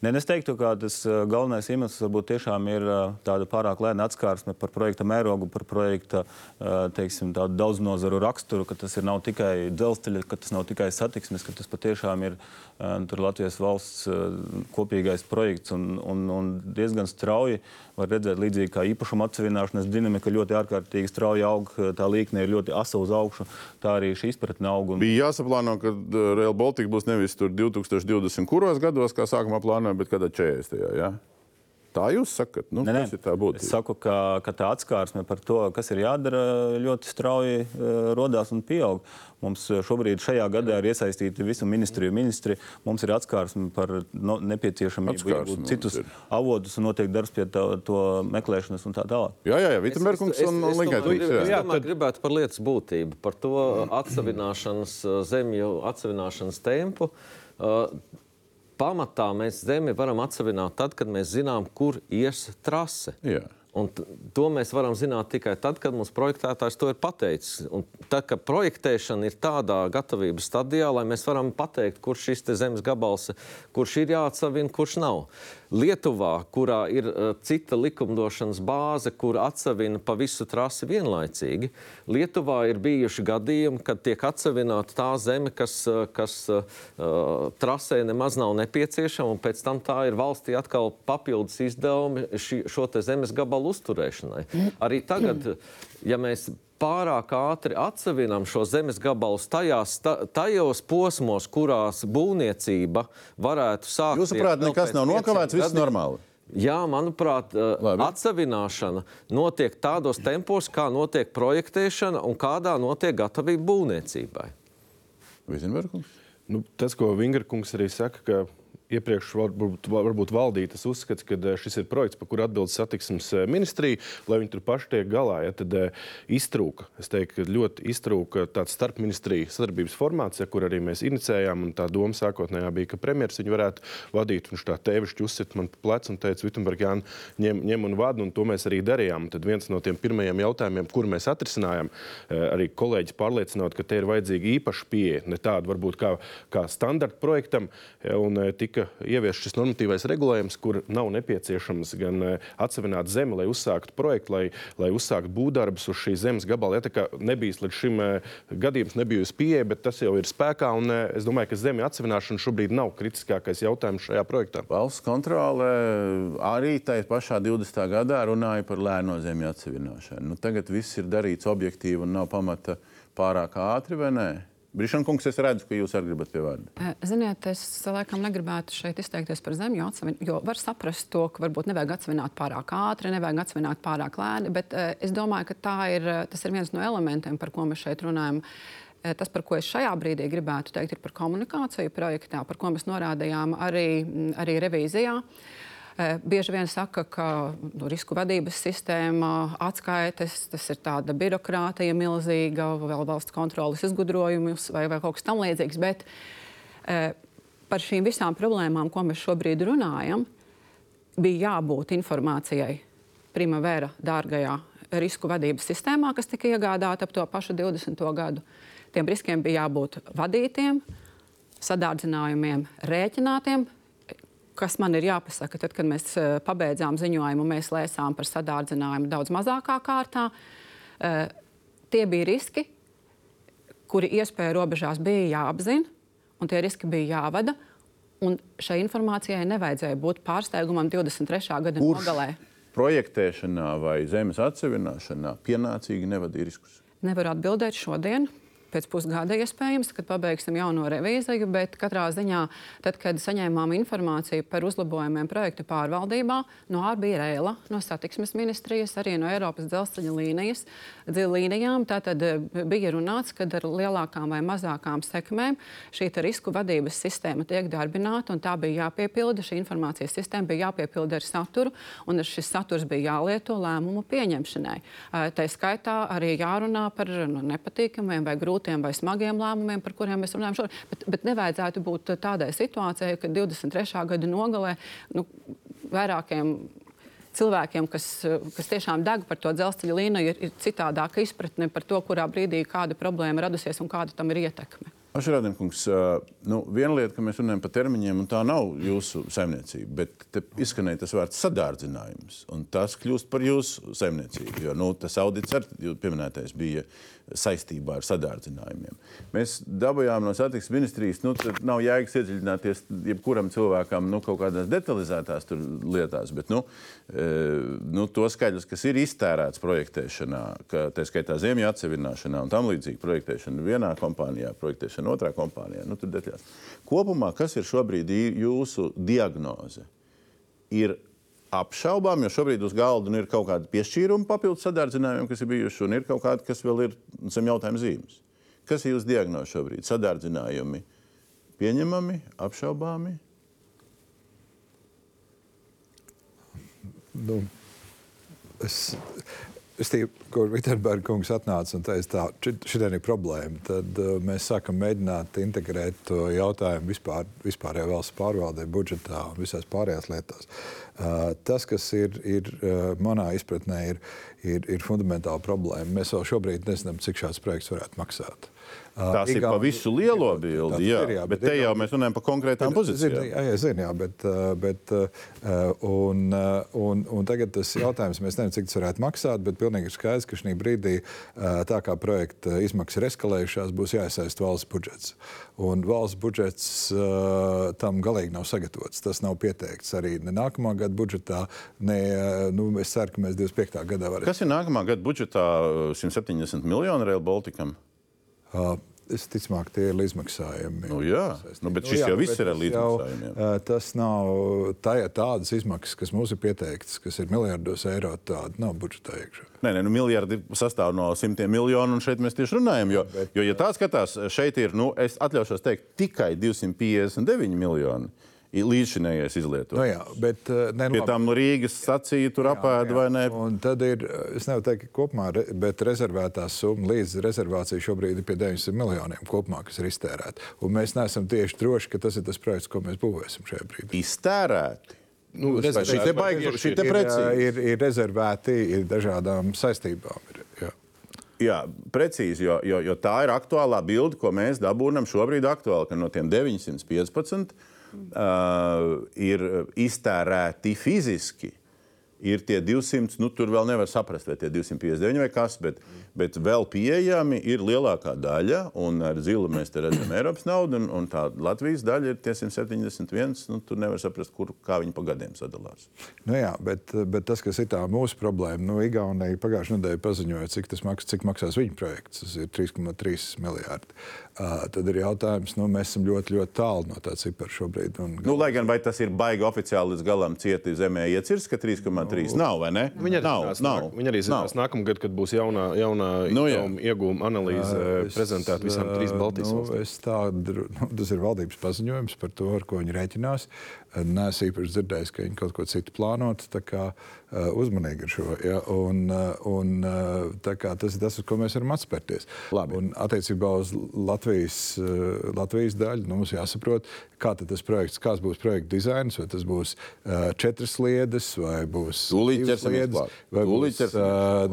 Nē, es teiktu, ka tas ā, galvenais iemesls varbūt tiešām ir ā, tāda pārāk lēna atskārsme par projekta mērogu, par projekta ā, teiksim, tādu daudznazaru raksturu, ka tas ir nav tikai dzelzceļa, ka tas nav tikai satiksmes, ka tas patiešām ir Latvijas valsts kopīgais projekts un, un, un diezgan strauji var redzēt, līdzīgi kā īpašuma atsevināšanas dinamika ļoti ārkārtīgi strauji aug, tā līkne ir ļoti asa uz augšu, tā arī šī izpratne aug. Un... Bija jāsaplāno, ka uh, Real Baltica būs nevis tur 2020. kuros gados, kā sākumā plānoja, bet kādā 40. Jā? Tā jūs sakat, nu, Nē, nē. kas ir tā būtība? Es saku, ka, ka tā atskārsme par to, kas ir jādara, ļoti strauji uh, radās un pieaug. Mums šobrīd šajā gadā ir iesaistīti visu ministriju ministri. Mums ir atskārsme par no, nepieciešamību Atskārsme iegūt citus ir. avotus un notiek darbs pie tā, to meklēšanas un tā tālāk. Jā, jā, jā Vitsenbergs un grib, es Jā. tomēr gribētu par lietas būtību, par to atsevināšanas, zemju atsevināšanas tempu. Uh, Pamatā mēs zemi varam atsevināt tad, kad mēs zinām, kur ies trase. Jā. Un to mēs varam zināt tikai tad, kad mums projektētājs to ir pateicis. Un tad, kad projektēšana ir tādā gatavības stadijā, lai mēs varam pateikt, kurš šis zemes gabals, kurš ir jāatsavina, kurš nav. Lietuvā, kurā ir uh, cita likumdošanas bāze, kur atsavina pa visu trasi vienlaicīgi, Lietuvā ir bijuši gadījumi, kad tiek atsavināta tā zeme, kas, uh, kas uh, trasē nemaz nav nepieciešama, un pēc tam tā ir valstī atkal papildus izdevumi ši, šo zemes gabalu uzturēšanai. Arī tagad, ja mēs pārāk ātri atsevinām šo zemes gabalus tajās, ta, tajos posmos, kurās būvniecība varētu sākt. Jūsuprāt, nekas nav nokavēts, viss normāli. Jā, manuprāt, eh, Labi. atsevināšana notiek tādos tempos, kā notiek projektēšana un kādā notiek gatavība būvniecībai. Vitsenbergs. Nu, tas, ko Vingrkungs arī saka, ka iepriekš varbūt, varbūt valdīja tas uzskats, ka eh, šis ir projekts, par kuru atbild satiksmes eh, ministrija, lai viņi tur paši tiek galā. Ja, tad eh, iztrūka, es teiktu, ļoti iztrūka tāds starpministriju sadarbības formāts, ja, kur arī mēs inicējām. Tā doma sākotnējā bija, ka premjerministrs viņu varētu vadīt. Viņš tā tēvišķi uzsit man pa plecu un teica, Vitsenberg, Jāni, ņem, ņem un vada, un to mēs arī darījām. Tad viens no tiem pirmajiem jautājumiem, kur mēs atrisinājām, arī kolēģis pārliecinot, ka te ir vajadzīga īpaša pieeja, ne tāda varbūt kā, kā standarta projektam, un tika tika ieviests šis normatīvais regulējums, kur nav nepieciešams gan eh, atsevināt zemi, lai uzsāktu projektu, lai, lai uzsāktu būvdarbus uz šīs zemes gabala. Ja, tā kā nebijis līdz šim eh, gadījums, nebija uz pieeja, bet tas jau ir spēkā. Un, eh, es domāju, ka zemi atsevināšana šobrīd nav kritiskākais jautājums šajā projektā. Valsts kontrole arī tajā pašā 20. gadā runāja par lēno zemju atsevināšanu. Nu, tagad viss ir darīts objektīvi un nav pamata pārāk ātri, vai ne? Brišankungs, es redzu, ka jūs arī gribat pie vārda. Ziniet, es laikam negribētu šeit izteikties par zemju atsevināšanu, jo var saprast to, ka varbūt nevajag atsevināt pārāk ātri, nevajag atsevināt pārāk lēni, bet es domāju, ka ir, tas ir viens no elementiem, par ko mēs šeit runājam. Tas, par ko es šajā brīdī gribētu teikt, ir par komunikāciju projektā, par ko mēs norādījām arī, arī revīzijā. Uh, bieži vien saka, ka nu, risku vadības sistēma, atskaites, tas ir tāda birokrātija milzīga, vēl valsts kontrolas izgudrojumus vai, vai kaut kas tamlīdzīgs. Bet e, par šīm visām problēmām, ko mēs šobrīd runājam, bija jābūt informācijai Primavera dārgajā risku vadības sistēmā, kas tika iegādāta ap to pašu 20. gadu. Tiem riskiem bija jābūt vadītiem, sadārdzinājumiem rēķinātiem, kas man ir jāpasaka, tad, kad mēs eh, pabeidzām ziņojumu, mēs lēsām par sadārdzinājumu daudz mazākā kārtā. Eh, tie bija riski, kuri iespēja robežās bija jāapzina, un tie riski bija jāvada. Un šai informācijai nevajadzēja būt pārsteigumam 23. gada Kurš nogalē. Projektēšanā vai zemes atsevināšanā pienācīgi nevadīja riskus. Nevaru atbildēt šodien pēc pusgada iespējams, kad pabeigsim jauno revīziju, bet katrā ziņā, tad, kad saņēmām informāciju par uzlabojumiem projektu pārvaldībā, no ārbija rēla, no satiksmes ministrijas, arī no Eiropas dzelzceļa līnijas, līnijām, tātad eh, bija runāts, ka ar lielākām vai mazākām sekmēm šī risku vadības sistēma tiek darbināta, un tā bija jāpiepilda, šī informācijas sistēma bija jāpiepilda ar saturu, un šis saturs bija jālieto lēmumu pieņemšanai. Eh, tā skaitā arī jārunā par nu, nepatīkamiem vai grūtiem grūtiem vai smagiem lēmumiem, par kuriem mēs runājam šodien. Bet, bet nevajadzētu būt tādai situācijai, ka 23. gada nogalē nu, vairākiem cilvēkiem, kas, kas tiešām deg par to dzelzceļa līniju, ir, ir citādāka izpratne par to, kurā brīdī kāda problēma radusies un kāda tam ir ietekme. Ašrādījums, nu, viena lieta, ka mēs runājam par termiņiem, un tā nav jūsu saimniecība, bet izskanēja tas vārds sadārdzinājums, un tas kļūst par jūsu saimniecību, jo nu, tas audits, ar, pieminētais, bija saistībā ar sadārdzinājumiem. Mēs dabūjām no satiksmes ministrijas, nu, nav jēgas iedziļināties jebkuram cilvēkam nu, kaut kādās detalizētās lietās, bet nu, e, nu, to skaidrs, kas ir iztērēts projektēšanā, ka tā skaitā zemju atsevināšanā un tam līdzīgi projektēšana vienā kompānijā, projektēšana otrā kompānijā. Nu, Kopumā, kas ir šobrīd jūsu diagnoze? Ir apšaubām, jo šobrīd uz galda nu, ir kaut kāda piešķīruma papildus sadārdzinājumiem, kas ir bijuši, un ir kaut kādi, kas vēl ir zem jautājuma zīmes. Kas ir jūsu diagnoze šobrīd? Sadārdzinājumi pieņemami, apšaubāmi? Nu, es, es tie, ko Vitsenberga kungs atnāca un teica, tā šī ir problēma, tad uh, mēs sākam mēģināt integrēt to jautājumu vispār, vispārējā valsts pārvaldē, budžetā un visās pārējās lietās. Uh, tas, kas ir, ir uh, manā izpratnē, ir, ir, ir fundamentāla problēma. Mēs vēl šobrīd nezinām, cik šāds projekts varētu maksāt. Tas Igauni, ir pa visu lielo bildi, jā, ir, jā, bet, bet te jau mēs runājam par konkrētām pozīcijām. Jā, jā, zin, jā, bet, bet un, un, un tagad tas jautājums, mēs nezinām, cik tas varētu maksāt, bet pilnīgi skaidrs, ka šī brīdī tā kā projekta izmaksas ir eskalējušās, būs jāiesaist valsts budžets. Un valsts budžets tam galīgi nav sagatavots. Tas nav pieteikts arī ne nākamā gada budžetā. Ne, nu, es ceru, ka mēs 25. gadā varēsim. Kas ir nākamā gada budžetā 170 miljonu Rail Balticam? Uh, Es ticamāk, tie ir līdzmaksājumi. Nu, jā, nu, bet šis nu, jā, jau viss ir ar līdzmaksājumiem. Jau, tas nav tā, tādas izmaksas, kas mums ir pieteiktas, kas ir miljardos eiro. Tāda nav budžetā iekšā. Nē, nē nu, miljardi sastāv no simtiem miljonu, un šeit mēs tieši runājam. Jo, bet, jo ja tā skatās, šeit ir, nu, es atļaušos teikt, tikai 259 miljoni. Līdzšinējais izlietojums. No jā, bet, uh, ne, Pie tam Rīgas sacīja, tur apēda vai ne? Un tad ir, es nevaru teikt, ka kopumā, re- bet rezervētā summa līdz rezervācijai šobrīd ir pie 900 miljoniem kopumā, kas ir iztērēta. Un mēs neesam tieši droši, ka tas ir tas projekts, ko mēs būvēsim šajā brīdī. Iztērēti. Nu, Vai šī te baigi, šī te Ir, precīzi. ir, ir rezervēti ir dažādām saistībām. Ir, jā. Jā, precīzi, jo, jo, jo tā ir aktuālā bilde, ko mēs dabūjam šobrīd aktuāli, ka no tiem 915 uh, ir iztērēti fiziski. Ir tie 200, nu tur vēl nevar saprast, vai tie 259 vai kas, bet, bet vēl pieejami ir lielākā daļa. Un ar zilu mēs redzam Eiropas naudu, un, un tā Latvijas daļa ir tie 171. Nu, tur nevar saprast, kur, kā viņi pa gadiem sadalās. Nu, jā, bet, bet tas, kas ir tā mūsu problēma, nu, Igaunija pagājušajā nedēļā paziņoja, cik, tas maks, cik maksās viņa projekts. Tas ir 3,3 miljardi. Uh, tad ir jautājums, nu, mēs esam ļoti, ļoti tālu no tā cipara šobrīd. Un, Nu, lai gan vai tas ir baigi oficiāli līdz galam cieti zemē iecirsts, ka 3,3 nav vai ne? Viņi arī nav. zinās, nav, viņi arī zinās nākamgad, kad būs jaunā, jaunā Nu, jā. ieguvuma, ieguvuma analīze Es, prezentēta visām trīs Baltijas nu, valstīm. es tādu, nu, tas ir valdības paziņojums par to, ar ko viņi rēķinās. Nē, es īpaši dzirdēju, ka viņi kaut ko citu plānot. Tā kā uh, uzmanīgi ar šo. Ja, un, uh, un, uh, kā tas ir tas, uz ko mēs varam atspērties. Labi. Un attiecībā uz Latvijas, Latvijas daļu nu, mums jāsaprot, kā tas projekts, kāds būs projekta dizains. Vai tas būs četras sliedes, vai būs sliedes, vai būs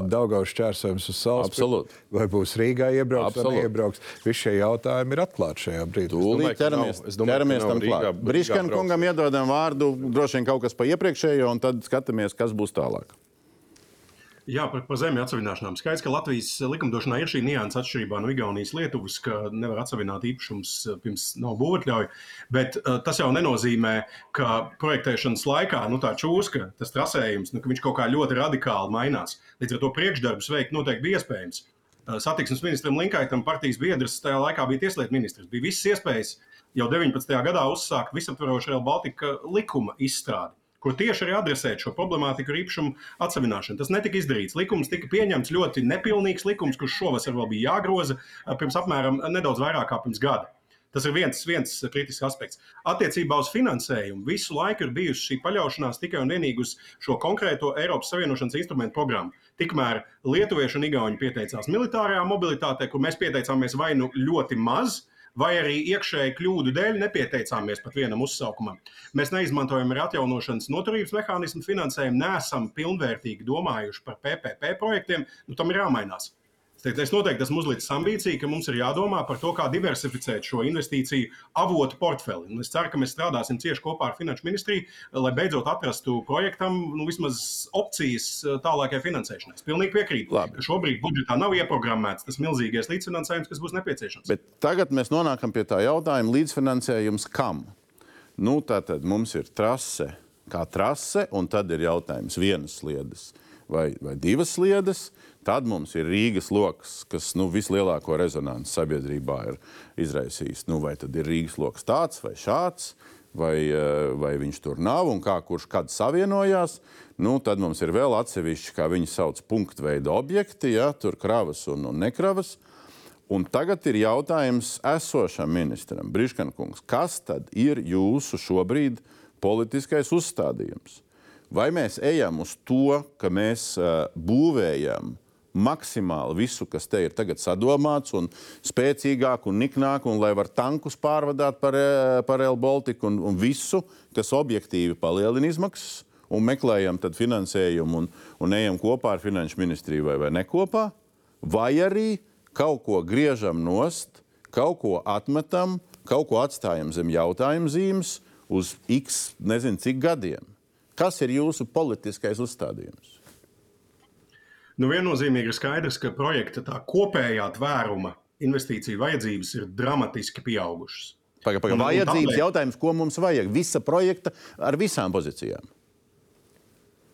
Daugavas šķērsojums uz salas. Absolūti. Vai būs Rīgā iebrauks vai neiebrauks. Visi šie jautājumi ir atklāti šajā brīdī. Tūlīt ķeramies, ķeramies tam klāt. Rīgā Briškam brauks. Iedodam vārdu, droši vien kaut kas pa iepriekšējo, un tad skatāmies, kas būs tālāk. Jā, par, par zemi atsevināšanām. Skaidrs, ka Latvijas likumdošanā ir šī nianses atšķirībā no Igaunijas Lietuvas, ka nevar atsevināt īpašums eh, pirms nav būvatļauja. Bet uh, tas jau nenozīmē, ka projektēšanas laikā nu, tā čūska, tas trasējums, nu, ka viņš kaut kā ļoti radikāli mainās. Līdz ar to priekšdarbus veikt noteikti bija iespējams. Uh, Satiksmes ministram Linkaitam partijas biedrs tajā laikā bija tieslietu ministrs. Bija visas iespējas jau 19. gadā uzsākt visaptvarošu Real Baltica likuma izstrādi kur tieši arī adresēt šo problemātiku ar īpašumu atsevināšanu. Tas netika izdarīts. Likums tika pieņemts ļoti nepilnīgs likums, kurš šovasar vēl bija jāgroza eh, pirms apmēram nedaudz vairāk kā pirms gada. Tas ir viens, viens kritisks aspekts. Attiecībā uz finansējumu visu laiku ir bijusi šī paļaušanās tikai un vienīgi uz šo konkrēto Eiropas Savienošanas instrumentu programmu. Tikmēr lietuvieši un igauni pieteicās militārajā mobilitātē, kur mēs pieteicāmies vai nu ļoti maz, vai arī iekšēji kļūdu dēļ nepieteicāmies pat vienam uzsaukumam. Mēs neizmantojam arī atjaunošanas noturības mehānismu finansējumu, neesam pilnvērtīgi domājuši par PPP projektiem, nu tam ir jāmainās. Teiktu, Es noteikti esmu uzlicis ambīciju, ka mums ir jādomā par to, kā diversificēt šo investīciju avotu portfeli. Un es ceru, ka mēs strādāsim cieši kopā ar Finanšu ministriju, lai beidzot atrastu projektam nu, vismaz opcijas eh, tālākajai finansēšanai. Es pilnīgi piekrītu, Labi. ka šobrīd budžetā nav ieprogrammēts tas milzīgais līdzfinansējums, kas būs nepieciešams. Bet tagad mēs nonākam pie tā jautājuma, līdzfinansējums kam? Nu, tātad mums ir trase, kā trase, un tad ir jautājums vienas sliedes vai, vai divas sliedes. Tad mums ir Rīgas lokus, kas nu, vislielāko rezonanci sabiedrībā ir izraisījis. Nu, vai tad ir Rīgas lokus tāds vai šāds, vai, eh, vai viņš tur nav un kā kurš kad savienojās. Nu, tad mums ir vēl atsevišķi, kā viņi sauc, punktu veida objekti, ja, tur kravas un, un nekravas. Un tagad ir jautājums esošam ministram, Briškankungs, kas tad ir jūsu šobrīd politiskais uzstādījums? Vai mēs ejam uz to, ka mēs uh, būvējam maksimāli visu, kas te ir tagad sadomāts, un spēcīgāk un niknāk, un lai var tankus pārvadāt par, par Rail Baltica un, un visu, kas objektīvi palielina izmaksas, un meklējam finansējumu un, un ejam kopā ar Finanšu ministriju vai, vai ne kopā, vai arī kaut ko griežam nost, kaut ko atmetam, kaut ko atstājam zem jautājuma zīmes uz x nezinu cik gadiem. Kas ir jūsu politiskais uzstādījums? Nu, viennozīmīgi ir skaidrs, ka projekta tā kopējā tvēruma investīciju vajadzības ir dramatiski pieaugušas. Pagaidām, paga, vajadzības tāpēc- jautājums, ko mums vajag? Visa projekta ar visām pozīcijām.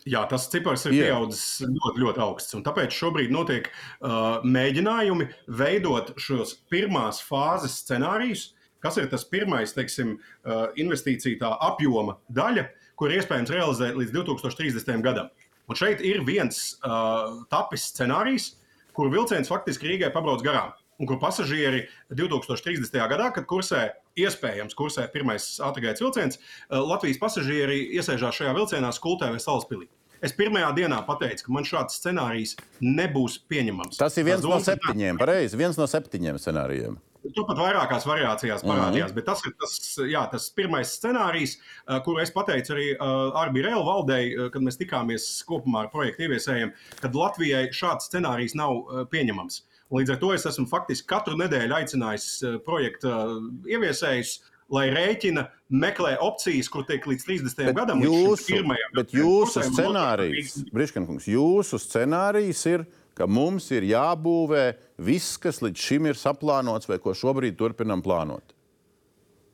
Jā, tas cipars ir Jā. pieaudzis ļoti, ļoti augsts. Tāpēc šobrīd notiek uh, mēģinājumi veidot šos pirmās fāzes scenārijus, kas ir tas pirmais teiksim, uh, investīcija tā apjoma daļa, kur iespējams realizēt līdz 2030. gadam. Un šeit ir viens uh, tapis scenārijs, kur vilciens faktiski Rīgai pabrauc garām. un kur pasažieri 2030. gadā, kad kursē, iespējams, kursē pirmais ātrgaitas vilciens, Latvijas pasažieri iesēžās šajā vilcienā Skultē vai Salaspilī. Es pirmajā dienā pateicu, ka man šāds scenārijs nebūs pieņemams. Tas ir viens no septiņiem, pareizi, viens no septiņiem scenārijiem. Turpat vairākās variācijās parādījās, Mhm. bet tas ir tas, jā, tas pirmais scenārijs, eh, kuru es pateicu arī Arbija Rēla valdei, eh, kad mēs tikāmies kopumā ar projektu ieviesējiem, kad Latvijai šāds scenārijs nav eh, pieņemams. Līdz ar to es esmu faktiski katru nedēļu aicinājis eh, projekta eh, ieviesējus, lai rēķina, meklē opcijas, kur tiek līdz 30. gadam. līdz šim Jūsu, pirmajam bet jūsu scenārijs, Briškankungs, jūsu scenārijs ir, ka mums ir jābūvē viss, kas līdz šim ir saplānots vai ko šobrīd turpinam plānot.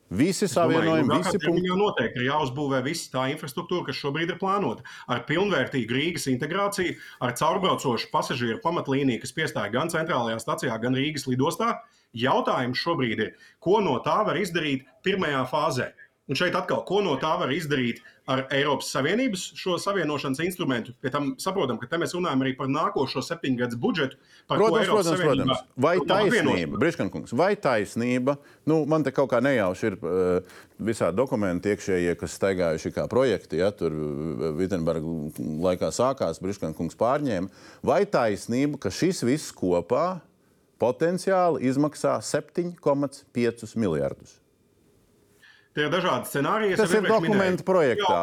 Visi savienojumi, visi punkti. Viņam noteikti ir jāuzbūvē visa tā infrastruktūra, kas šobrīd ir plānota. Ar pilnvērtīgu Rīgas integrāciju, ar caurbraucošu pasažieru pamatlīniju, kas piestāja gan centrālajā stacijā, gan Rīgas lidostā. Jautājums šobrīd ir, ko no tā var izdarīt pirmajā fāzē. Un šeit atkal, ko no tā var izdarīt ar Eiropas Savienības šo savienošanas instrumentu. Pēc tam saprotam, ka te mēs runājam arī par nākošo septiņgadus budžetu. Protams, protams, Savienībā protams. Vai taisnība. Briškankungs, vai taisnība, nu, man te kaut kā nejauši ir uh, visādi dokumenti iekšējie, kas staigājuši kā projekti, ja tur Vitsenberga laikā sākās, Briškankungs pārņēma. Vai taisnība, ka šis viss kopā potenciāli izmaksā 7,5 miljardus? Tie ir dažādi scenāriji. Tas ir minēju. projektā.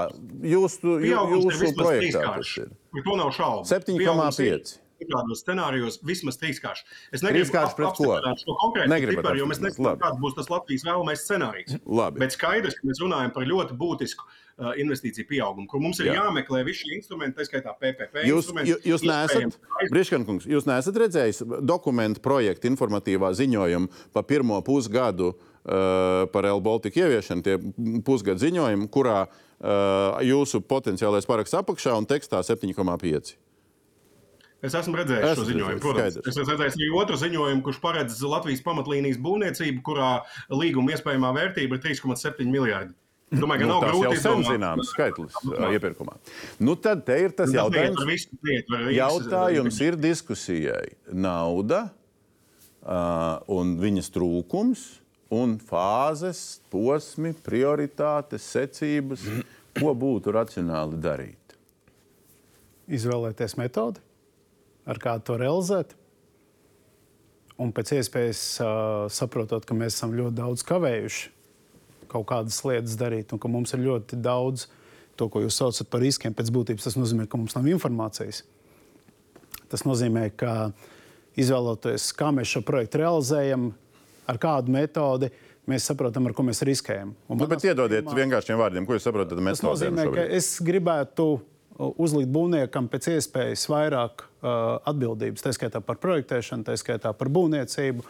Jūsu, jūsu projektā tas ir. Par to nav šaubu. 7,5. Pieaugums ir Dažādos scenārijos vismaz trīskārši. Es negribu apstiprināt šo konkrēto Negribat ciparu, jo mēs nezinām, kāds būs tas Latvijas vēlamais scenārijs. Labi. Bet skaidrs, ka mēs runājam par ļoti būtisku uh, investīciju pieaugumu, kur mums ir Jā. Jā. jāmeklē visi šie instrumenti, tā skaitā PPP. Jūs, instrumenti, jū- jūs neesat, Briškankungs, jūs neesat redzējis dokumentu projektu informatīvā ziņojumu pa pirmo pusgadu uh, par L Baltica ieviešanu, tie pusgadu ziņojumi, kurā uh, jūsu potenciālais paraksts apakšā un tekstā 7,5. Es esmu redzējis Esat šo ziņojumu. Protams, es esmu redzējis arī otru ziņojumu, kurš paredz Latvijas pamatlīnijas būvniecību, kurā līguma iespējamā vērtība ir 3,7 miljardi. Es domāju, ka Nu, nav grūti izdomāt. zināms skaitlis uh, iepirkumā. Nu, tad te ir tas Tas jautājums. visu, Jautājums ir diskusijai. Nauda uh, un viņas trūkums un fāzes, posmi, prioritātes, secības, ko būtu racionāli darīt. izvēlēties metodi, ar kādu to realizēt. Un pēc iespējas uh, saprotot, ka mēs esam ļoti daudz kavējuši kaut kādas lietas darīt, un ka mums ir ļoti daudz to, ko jūs saucat par riskiem. Pēc būtības tas nozīmē, ka mums nav informācijas. Tas nozīmē, ka izvēloties, kā mēs šo projektu realizējam, ar kādu metodi, mēs saprotam, ar ko mēs riskējam. Un Nu, bet iedodiet skatījumā- vienkāršiem vārdiem, ko jūs saprotat ar Tas metodēm nozīmē, ka šobrīd. es gribētu uh, uzlikt būvniekam pēc iespējas vairāk uh, atbildības, tā skaitā par projektēšanu, tā skaitā par būvniecību.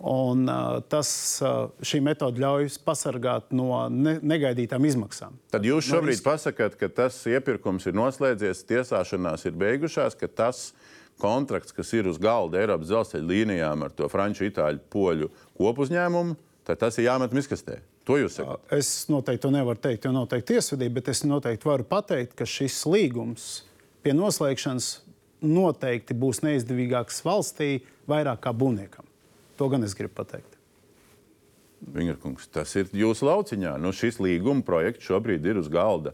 Un, uh, tas, uh, šī metode ļauj pasargāt no ne, negaidītām izmaksām. Tad jūs No šobrīd riska. pasakāt, ka tas iepirkums ir noslēdzies, tiesāšanās ir beigušās, ka tas kontrakts, kas ir uz galda Eiropas dzelzceļa līnijām ar to franču, itāļu, poļu kopuzņēmumu, tad tas ir jāmet miskastē. To jūs sakat. Es noteikti to nevaru teikt, jo noteikti tiesvedība, bet es noteikti varu pateikt, ka šis līgums pie noslēgšanas noteikti būs neizdevīgāks valstī vairāk kā būvniekam. To gan es gribu pateikt. Vingerkungs, tas ir jūsu lauciņā. Nu, šis līguma projekts šobrīd ir uz galda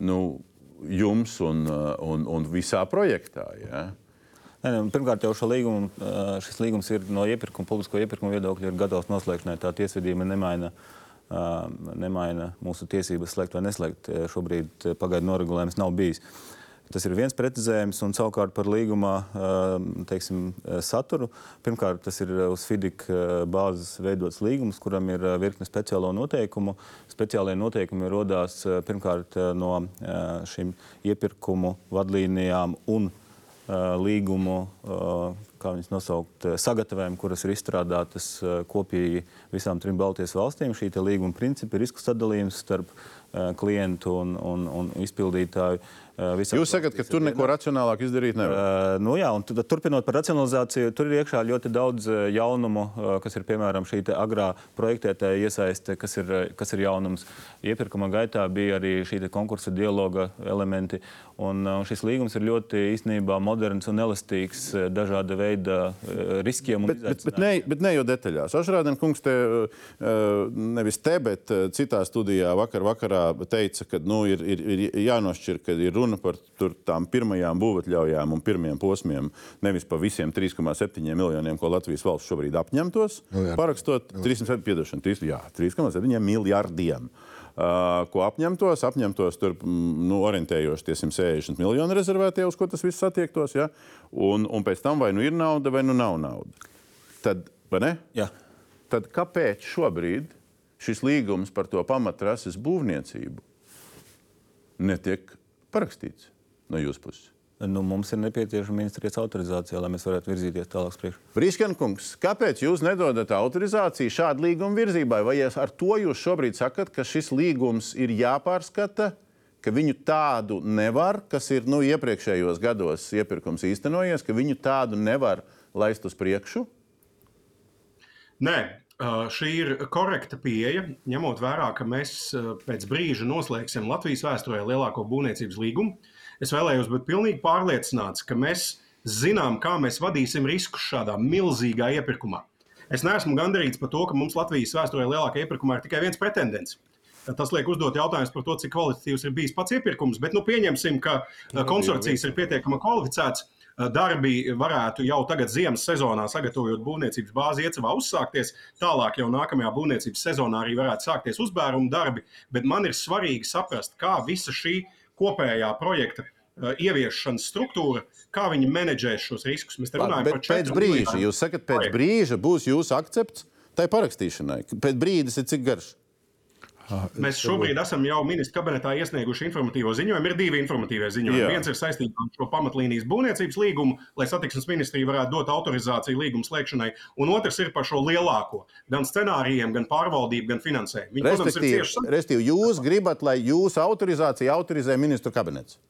nu, jums un, un, un visā projektā. Ja? Nē, nē, pirmkārt, jau līgumu, šis līgums ir no iepirkuma, publisko iepirkuma viedokļa, ir gatavs noslēgšanai. Tā tiesvedība nemaina, nemaina mūsu tiesības slēgt vai neslēgt. Šobrīd pagaidu noregulējums nav bijis. Tas ir viens precizējums, un savukārt par līguma teiksim, saturu. Pirmkārt, tas ir uz FIDIK bāzes veidots līgums, kuram ir virkne speciālo noteikumu. Speciālie noteikumi radās pirmkārt no šīm iepirkumu vadlīnijām un uh, līgumu, kā viņas nosaukt, sagatavojumu, kuras ir izstrādātas kopīgi visām trim Baltijas valstīm. Šī līguma principi ir risku sadalījums starp klientu un, un, un izpildītāju. Uh, visās Jūs sakat, ka tur neko racionālāk izdarīt nevar. Uh, nu jā, un tad, turpinot par racionalizāciju, tur ir iekšā ļoti daudz jaunumu, kas ir piemēram šī agrā projektētāja iesaiste, kas ir, kas ir jaunums. Iepirkuma gaitā bija arī šī konkursa dialoga elementi. Un, uh, šis līgums ir ļoti īstenībā moderns un elastīgs dažāda veida veida riskiem. Bet, bet, bet, ne, bet ne jau detaļās. Ašrādien kungs te, nevis te, bet citā studijā vakar vakarā teica, ka nu, ir, ir, ir jānošķir, ka ir runa par tur, tām pirmajām būvatļaujām un pirmiem posmiem, nevis par visiem 3,7 miljoniem, ko Latvijas valsts šobrīd apņemtos, Miljardi. parakstot 3,7 miljardiem. Uh, ko apņemtos, apņemtos tur nu, orientējoši tie 160 miljoni rezervētie, uz ko tas viss attiektos. Ja? Un, un pēc tam vai nu ir nauda, vai nu nav nauda. Tad, ja. Tad kāpēc šobrīd šis līgums par to pamatrases būvniecību netiek parakstīts no jūsu puses? nu, mums ir nepieciešama ministrijas autorizācija, lai mēs varētu virzīties tālāk priekšā. Brīskenkungs, kāpēc jūs nedodat autorizāciju šādu līgumu virzībai? Vai ar to jūs šobrīd sakat, ka šis līgums ir jāpārskata? Ka viņu tādu nevar, kas ir nu, iepriekšējos gados iepirkums īstenojies, ka viņu tādu nevar laist uz priekšu? Nē, Šī ir korekta pieeja, ņemot vērā, ka mēs pēc brīža noslēgsim Latvijas vēsturē lielāko būvniecības līgumu. Es vēlējos būt pilnīgi pārliecināts, ka mēs zinām, kā mēs vadīsim riskus šādā milzīgā iepirkumā. Es neesmu gandarīts par to, ka mums Latvijas vēsturē lielākajā iepirkumā ir tikai viens pretendents. Tas liek uzdot jautājumus par to, cik kvalitatīvs ir bijis pats iepirkums, bet nu, pieņemsim, ka konsorcijas ir pietiekami kvalificēts. Darbi varētu jau tagad ziemas sezonā, sagatavojot būvniecības bāzi, iecavā uzsākties. Tālāk jau nākamajā būvniecības sezonā arī varētu sākties uzbēruma darbi. Bet man ir svarīgi saprast, kā visa šī kopējā projekta ieviešanas struktūra, kā viņi menedžēs šos riskus. Mēs runājam par pēc brīža. Jūs sakat, pēc brīža būs jūsu akcepts tai parakstīšanai. Pēc brīdis ir cik garš? Mēs šobrīd esam jau ministra kabinetā iesnieguši informatīvo ziņojumu. Ir divi informatīvie ziņojumi. Jā. Viens ir saistīts ar šo pamatlīnijas būvniecības līgumu, lai satiksmes ministrija varētu dot autorizāciju līguma slēgšanai, un otrs ir par šo lielāko, gan scenārijiem, gan pārvaldību, gan finansējumu. Ir cieši. Respektīvi, jūs gribat, lai jūsu autorizāciju autorizē ministru kabinets?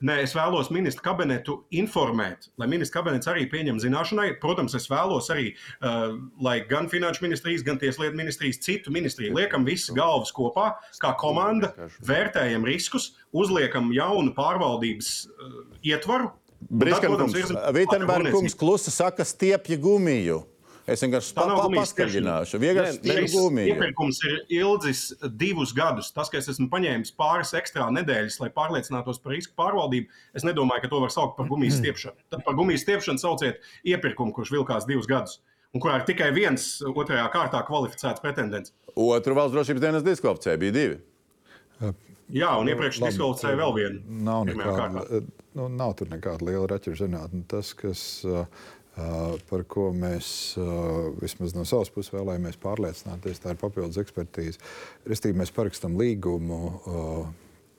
Nē, es vēlos ministru kabinetu informēt, lai ministru kabinets arī pieņem zināšanai. Protams, es vēlos arī, uh, lai gan Finanšu ministrijas, gan Tieslietu ministrijas, citu ministriju liekam visas galvas kopā, kā komanda, vērtējam riskus, uzliekam jaunu pārvaldības uh, ietvaru. Brīskankungs, Vitenberga kungs klusa saka stiepja gumiju. Es vienkārši pa, pa, paskaidrināšu. Vienkārši iepirkums ir ilgs divus gadus. Tas, ka es esmu paņēmis pāris ekstra nedēļas, lai pārliecinātos par risku pārvaldību, es nedomāju, ka to var saukt par gumijas stiepšanu. Tad par gumijas stiepšanu sauciet iepirkumu, kurš vilkās divus gadus. Un kurā ir tikai viens otrajā kārtā kvalificēts pretendents. Otru valsts drošības dienas diskvalificēja, bija divi. Jā, un iepriekš diskvalificēja vēl vienu. Nav, nekāda, nu, nav tur nekāda liela raķešu zinātne. Tas, kas uh, par ko mēs vismaz no savas puses vēlējāmies pārliecināties. Tā ir papildus ekspertīze. Restīvi mēs parakstam līgumu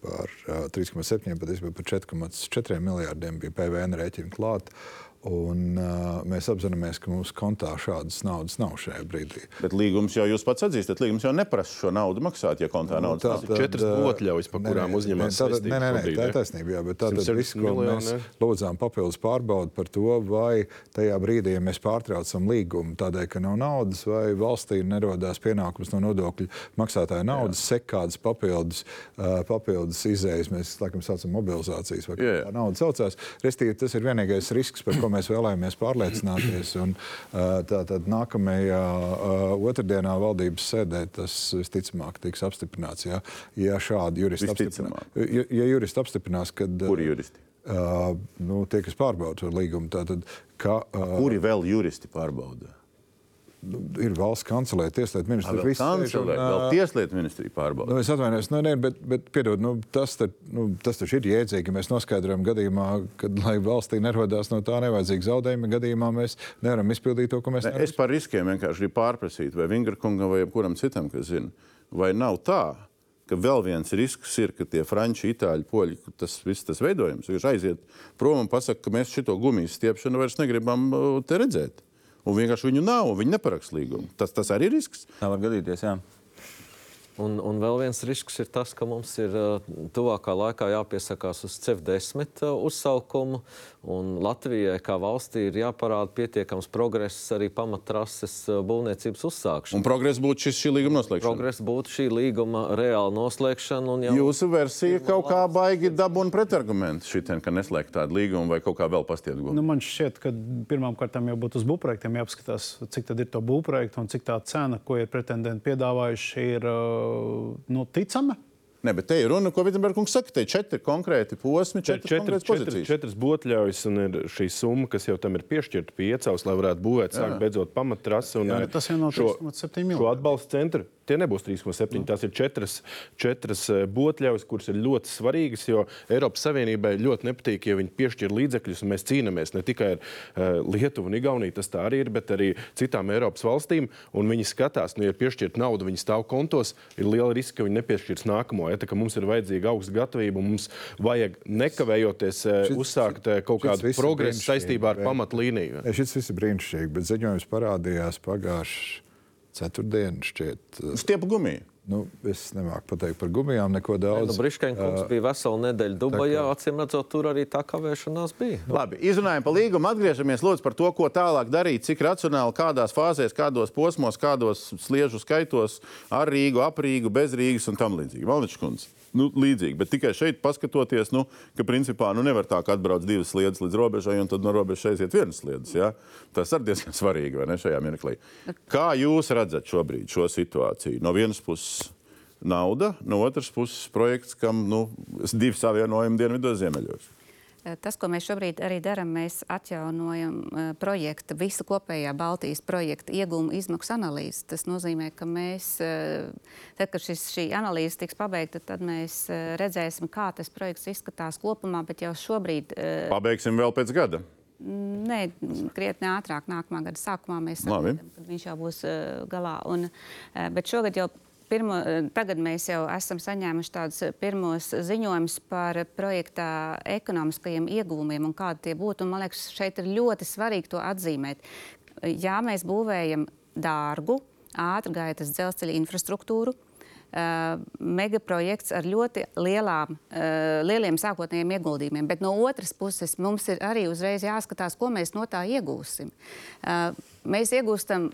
par 3,7, pat par 4,4 miljārdiem bija PVN rēķina klāta. Un, uh, mēs apzināmies, ka mūsu kontā šādas naudas nav šajā brīdī. Bet līgums jau jūs pats atzīstat, līgums jau neprasa šo naudu maksāt, ja kontā nu, naudas nav. Tā ir četras otļaujas, pa kurām uzņemās saistības. Nē, nē, nē, tā ir taisnība, jā, bet tātad viss, ko mēs lūdzām papildus pārbaudu par to, vai tajā brīdī, ja mēs pārtraucam līgumu tādēļ, ka nav naudas, vai valstī nerodās pienākums no nodokļu maksātāja naudas, sek kādas papildus, uh, papildus izējas, mēs laikam saucam mobilizācijas, vai kā tā nauda saucās. Restīvi, tas ir vienīgais risks, par ko mēs vēlējāmies pārliecināties. Un, tātad nākamajā otrdienā valdības sēdē tas visticamāk tiks apstiprināts. Ja, ja šādi juristi apstiprinās, ja, ja juristi apstiprinās, kad. Kuri juristi? Uh, nu, tie, kas pārbauda līgumu, tātad. Ka, uh, Kuri vēl juristi pārbauda? Nu, ir valsts kancelē, tieslietu ministrija. Vēl kancelē, un, vēl tieslietu ministrija pārbauda. Nu, es atvainojos, nu, ne, bet, bet piedod, nu, tas, tad, nu, tas taču ir jēdzīgi, ka mēs noskaidrojam gadījumā, kad, lai valstī nerodās no tā nevajadzīga zaudējuma, gadījumā mēs nevaram izpildīt to, ko mēs ne, Es par riskiem vienkārši gribu pārprasīt, vai Vingrkungam vai kuram citam, kas zina, vai nav tā, ka vēl viens risks ir, ka tie franči, itāļi, poļi, tas viss tas veidojums, viņš aiziet prom un pasaka, ka mēs šito gumijas stiepšanu vairs negribam uh, te redzēt un vienkārši viņu nav, un viņi neparakst līgumu. Tas, tas arī ir risks. Tā var gadīties, jā. Un, un vēl viens risks ir tas, ka mums ir uh, tuvākā laikā jāpiesakās uz CEF10 uh, uzsaukumu. Latvijai kā valstī ir jāparāda pietiekams progress arī pamatrases uh, būvniecības uzsākšanā. Un progress būtu šis, šī līguma noslēgšana. Progress būtu šī līguma reāla noslēgšana. Jau... Jūsu versija kaut kā baigi dabūna pretargumentu šitien, ka neslēgt tādu līgumu vai kaut kā vēl pastietgu. Nu, man šķiet, ka pirmām kārtām jau būtu uz būvprojektiem jāapskatās, cik tad ir to būvprojektu un cik tā cena, ko ir pretendenti piedāvājuši, ir nu, ticama. Ne, bet te ir runa, ko Vitsenbergs saka. Te ir četri konkrēti posmi, četri četras, četras, četras būtļaujas, un ir šī summa, kas jau tam ir piešķirta piecās, lai varētu būvēt, sākt beidzot pamattrasi. Jā, tas jau nav 3,7 miljoni. Šo atbalsta centru tie nebūs 3,7. No. Tās ir četras, četras eh, būtļaujas, kuras ir ļoti svarīgas, jo Eiropas Savienībai ļoti nepatīk, ja viņi piešķir līdzekļus, un mēs cīnāmies ne tikai ar uh, Lietuvu un Igauniju, tas tā arī ir, bet arī citām Eiropas valstīm. Viņi skatās, nu, ja piešķirt naudu, viņi stāv kontos, ir liela riska, ka viņi nepiešķirs nākamo. Ja, tā, mums ir vajadzīga augsta gatavība, mums vajag nekavējoties uh, šits, uzsākt uh, kaut kādu progresu saistībā ar pamatlīniju. Šis viss ir brīnišķīgi, bet ziņojums parādījās pagājušajā ceturtdienu šķiet. Stiepu gumiju. Nu, es nemāku pateikt par gumijām neko daudz. Nu, Briškēns uh, bija vesela nedēļa Dubajā. Acīm redzot, tur arī tā kavēšanās bija. Labi, izrunājam par līgumu. Atgriežamies lūdzu par to, ko tālāk darīt, cik racionāli, kādās fāzēs, kādos posmos, kādos sliežu skaitos ar Rīgu, ap Rīgu, bez Rīgas un tam līdzīgi. Valničkundze nu, līdzīgi. Bet tikai šeit paskatoties, nu, ka principā nu, nevar tā, ka atbrauc divas sliedas līdz robežai un tad no robežas aiziet vienas sliedas. Ja? Tas ir diezgan svarīgi ne, šajā mirklī. Kā jūs redzat šobrīd šo situāciju? No vienas puses nauda, no otras puses projekts, kam nu, divi savienojumi dienvidos ziemeļos. Eh, tas, ko mēs šobrīd arī darām, mēs atjaunojam uh, projektu, visu kopējā Baltijas projekta iegūmu izmaksu analīzi. Tas nozīmē, ka mēs, uh, tad, kad šis, šī analīze tiks pabeigta, tad mēs redzēsim, kā tas projekts izskatās kopumā, bet jau šobrīd. Pabeigsim vēl pēc gada. Nē, krietni ātrāk, nākamā gada sākumā mēs redzam, kad viņš jau būs galā. Un, bet šogad jau pirmo, tagad mēs jau esam saņēmuši tādus pirmos ziņojumus par projektā ekonomiskajiem ieguvumiem un kādi tie būtu. Un, man liekas, šeit ir ļoti svarīgi to atzīmēt. Jā, mēs būvējam dārgu, ātrgaitas dzelzceļa infrastruktūru. Uh, megaprojekts ar ļoti lielām, uh, lieliem sākotnējiem ieguldījumiem. Bet no otras puses mums ir arī uzreiz jāskatās, ko mēs no tā iegūsim. Uh, mēs iegūstam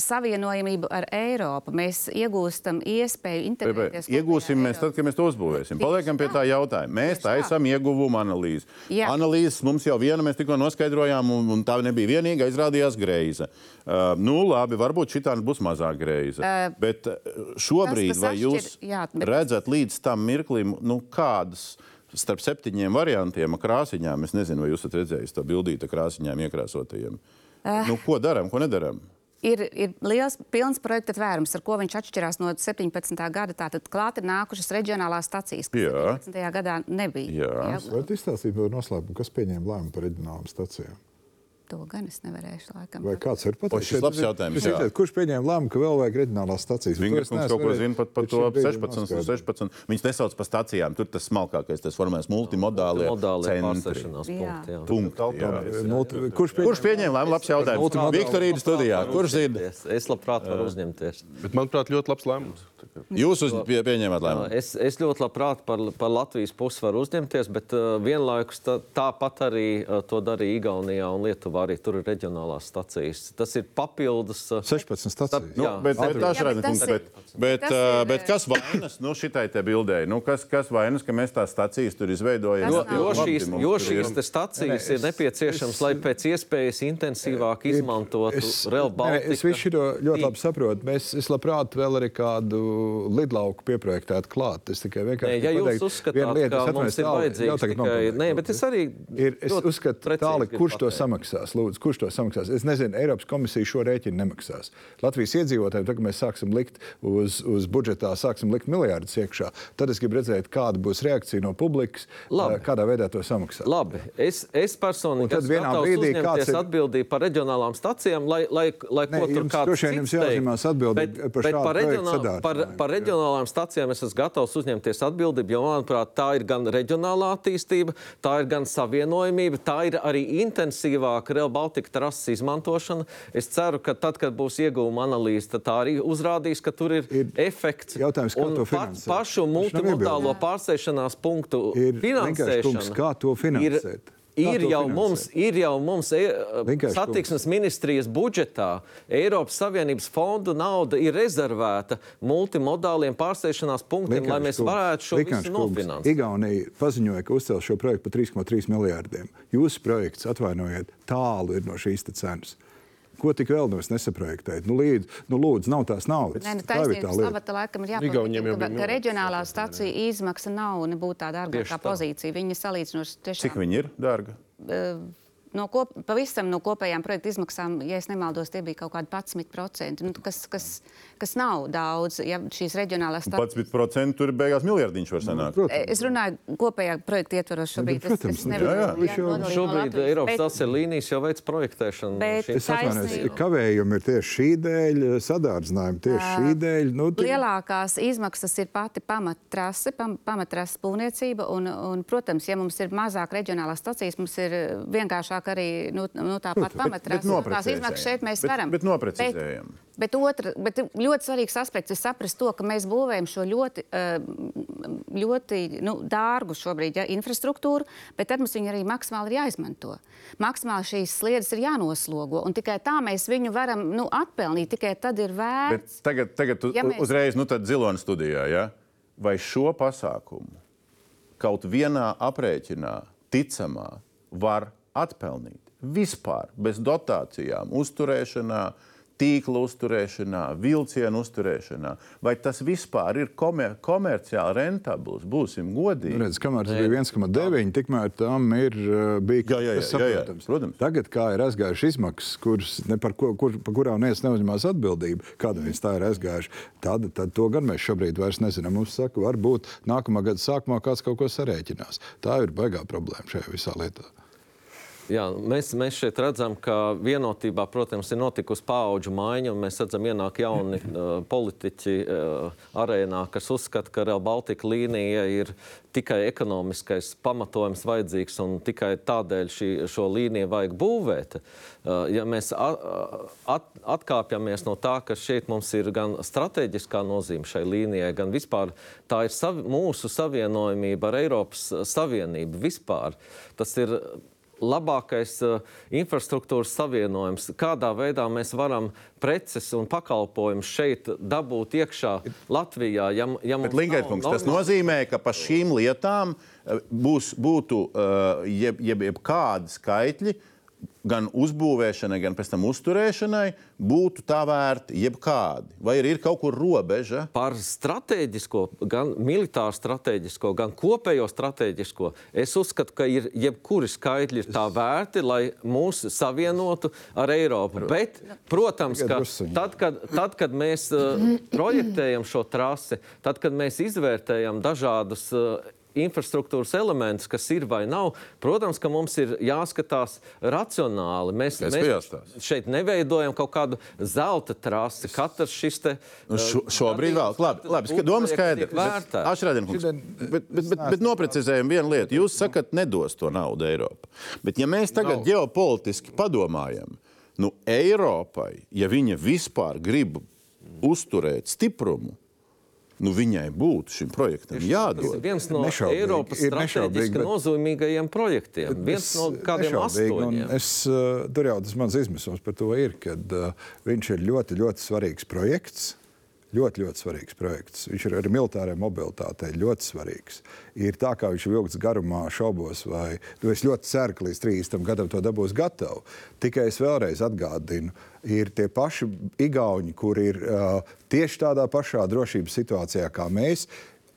savienojamību ar Eiropu. Mēs iegūstam iespēju integrēties. Iegūsim mēs tad, kad mēs to uzbūvēsim. Paliekam pie tā jautājuma. Mēs taisām ieguvumu analīzi. Jā. Analīzes mums jau viena mēs tikko noskaidrojām, un, un tā nebija vienīgā, izrādījās greiza. Uh, nu, labi, varbūt šī tā būs mazāk greiza. Uh, bet uh, šobrīd, tas, vai jūs jā, bet... redzat līdz tam mirklim, nu, kādas starp septiņiem variantiem krāsiņām, es nezinu, vai jūs esat redzējis to bildīti krāsiņām iekrāsotajiem. Uh. Nu, ko darām, ko nedarām? Ir, ir liels pilns projekta tvērums, ar ko viņš atšķirās no 17. gada. Tātad klāt ir nākušas reģionālās stacijas, kas Jā. 17. gadā nebija. Jā. Jā. Vai izstāstīt par noslēpumu, kas pieņēma lēmumu par reģionālām stacijām? To gan es nevarēšu. Laikam. Vai kāds ir pateicis? Šis labs jautājums. Jā. Kurš pieņēma lēmumu, ka vēl vajag reģionālās stacijas? Viņa kaut ko zina pat par to 16, 16. Viņas nesauc par stacijām. Tur tas smalkākais, tas formēs multimodālie centri. Punkti. Multi, kurš pieņēma, kurš pieņēma lēmumu? Labs jautājums. Viktorīna studijā. Kurš zina? Es labprāt varu uzņemties. Bet manuprāt, ļoti labs lēmums. Jūs uz, pie, pieņēmāt lēmumu? Es, es ļoti labprāt par, par Latvijas pusi varu uzņemties, bet uh, vienlaikus tā, tāpat arī uh, to darīja Igaunijā un Lietuvā. Arī tur ir reģionālās stacijas. Tas ir papildus. Uh, 16 stacijas. Nu, jā, bet, bet, jā, bet, punkts, bet, bet, uh, ir, bet kas vainas nu, šitai te bildēji? Nu, kas, kas vainas, ka mēs tās stacijas tur izveidojam? Jo, jo šīs, jo šīs ir... stacijas ne, ne, ir nepieciešams, es, lai pēc iespējas intensīvāk izmantotu Real Baltica. Es visu šo ļoti labi saprotu. Mēs, es labprāt vēl arī kādu lidlauku pieprojektēt klāt. Es tikai vienkārši nē, ja jūs uzskatāt, lieta, ka mums ir vajadzīgs tikai... Nē, bet es arī... Ir, es uzskatu tāli, kurš to samaksās, lūdzu, kurš to samaksās. Es nezinu, Eiropas komisija šo rēķinu nemaksās. Latvijas iedzīvotājiem, tagad mēs sāksim likt uz, uz budžetā, sāksim likt miljārdus iekšā. Tad es gribu redzēt, kāda būs reakcija no publikas, Labi. kādā veidā to samaksāt. Labi, es, es personīgi esmu gatavs ir... atbildību par reģionālām stacijām, lai, lai, lai ne, ko tur kāds vien jums jāuzņemās atbildība par šādu par, reģionāl, par, par reģionālām stacijām es esmu gatavs uzņemties atbildību, jo, manuprāt, tā ir gan reģionālā attīstība, tā ir gan savienojamība, tā ir arī intensīvāka Real Baltica trases izmantošana. Es ceru, ka tad, kad būs ieguvuma analīze, tad tā arī uzrādīs, ka tur ir, ir efekts. Jautājums, kā Un to finansēt? Pašu multimodālo pārsēšanās punktu Ir finansēšana. kungs, kā to finansēt? Ir, ir jau mums, ir jau mums e, Vienkārši, satiksmes ministrijas budžetā Eiropas Savienības fondu nauda ir rezervēta multimodāliem pārsēšanās punktiem, lai mēs kungs, varētu šo vienkārši visu nofinansēt. Igaunija paziņoja, ka uzcels šo projektu par 3,3 miljārdiem. Jūsu projekts, atvainojiet, tālu ir no šīs cenas. Ko tik vēl no es nesaprojektēju? Nu, līdz, nu, lūdzu, nav tās naudas. Nē, nu, Tā ir tā labā laikam ir jāpārāk, ka, ka reģionālā stacija izmaksa nav nebūtu tā dārgākā pozīcija. Viņa salīdzinoši Cik tiešām viņi ir dārgi? No, kop, pavisam no kopējām projekta izmaksām, ja es nemaldos, tie bija kaut kādi 11%, nu, kas, kas, kas nav daudz, ja šīs reģionālās stacijas. 11% tur beigās miljardiņš var sanākt. Protams. Es runāju kopējā projekta ietvaros šobrīd. Nu, protams, es, es nu, nevaru, jā, jā. Jau- nodalīt no Šobrīd Latvijas, Eiropas dzelzceļa līnijas jau veic projektēšanu. no Bet- Es atvainojos, kavējumi ir tieši šī dēļ, sadārdzinājumi tieši šī dēļ. Nu, ti- Lielākās izmaksas ir pati pamattrase, pam, pamattrases būvniecība. Un, un, protams, ja mums ir mazāk reģionālās stacijas, mums ir vienkāršāk arī nu, nu, tāpat bet pamattrase. noprecizējam. Tās izmaksas šeit mēs Bet- varam. bet noprecizējam. Bet, bet, otra, bet ļoti svarīgs aspekts ir saprast to, ka mēs būvējam šo ļoti, eh, ļoti nu, dārgu šobrīd ja, infrastruktūru, bet tad mums viņa arī maksimāli ir jāizmanto. Maksimāli šīs sliedes ir jānoslogo, un tikai tā mēs viņu varam nu, atpelnīt. Tikai tad ir Bet vērts. tagad, tagad Ja mēs- uzreiz, nu tad Zilonas studijā, ja? vai šo pasākumu kaut vienā aprēķinā ticamā var atpelnīt vispār bez dotācijām, uzturēšanā, tīkla uzturēšanā, vilcienu uzturēšanā, vai tas vispār ir komer komerciāli rentabls, būsim godīgi. Redz, kamēr tas bija 1,9, tikmēr tam ir uh, bija Jā, jā, jā, kas jā, jā, saprotams. protams. Tagad, kā ir aizgājušas izmaksas, kuras par, ko, kur, par kurām neviens neuzņemās atbildību, kāda viņas tā ir aizgājušas, tad, tad to gan mēs šobrīd vairs nezinām. Mums saka, varbūt nākamā gada sākumā kāds kaut ko sarēķinās. Tā ir baigā problēma šajā visā lietā. Jā, mēs, mēs šeit redzam, ka vienotībā, protams, ir notikusi paudžu maiņa, un mēs redzam, ienāk jauni uh, politiķi uh, arēnā, kas uzskata, ka Real Baltica līnija ir tikai ekonomiskais pamatojums vajadzīgs, un tikai tādēļ šī, šo līniju vajag būvēt. Uh, ja mēs at, atkāpjamies no tā, ka šeit mums ir gan strateģiskā nozīme šai līnijai, gan vispār tā ir savi, mūsu savienojumība ar Eiropas Savienību vispār, tas ir labākais uh, infrastruktūras savienojums, kādā veidā mēs varam preces un pakalpojumus šeit dabūt iekšā Latvijā. Ja, ja Bet, Linkēt, nav kungs, tas normāli- nozīmē, ka par šīm lietām eh, būs, būtu eh, jeb, jeb, jeb kādi skaitļi, gan uzbūvēšanai, gan pēc tam uzturēšanai, būtu tā vērti, jebkādi. Vai ir, ir kaut kur robeža? Par strateģisko, gan militāru strateģisko, gan kopējo strateģisko, es uzskatu, ka ir jebkuri skaitļi ir tā vērti, lai mūs savienotu ar Eiropu. Bet, protams, ka tad, kad, tad, kad mēs uh, projektējam šo trasi, tad, kad mēs izvērtējam dažādus uh, infrastruktūras elementus, kas ir vai nav, protams, ka mums ir jāskatās racionāli. Mēs, ka mēs jāstāsta. šeit neveidojam kaut kādu zelta trasi. Katrs šis te. Nu, šo, šobrīd vēl. Labi, labi ska- doma skaidra. Ašrādien, bet, bet, bet, bet noprecizējam vienu lietu. Jūs sakat, nedos to naudu Eiropa. Bet ja mēs tagad Nav. ģeopolitiski padomājam, nu Eiropai, ja viņa vispār grib uzturēt stiprumu, nu viņai būtu šim projektam Tas ir jādod. viens no Nešaubīgi, Eiropas strateģiski bet- nozīmīgajiem projektiem. Viens no kādiem astoņiem. Es, uh, tur jau tas mans izmisums par to ir, ka uh, viņš ir ļoti, ļoti svarīgs projekts. Ļoti, ļoti svarīgs projekts. Viņš ir arī militārai mobilitātei ļoti svarīgs. Ir tā, kā viņš ir vilkts garumā, šaubos, vai nu, es ļoti ceru, ka līdz 30 gadam to dabūs gatavu. Tikai es vēlreiz atgādinu, ir tie paši Igauni, kur ir uh, tieši tādā pašā drošības situācijā kā mēs,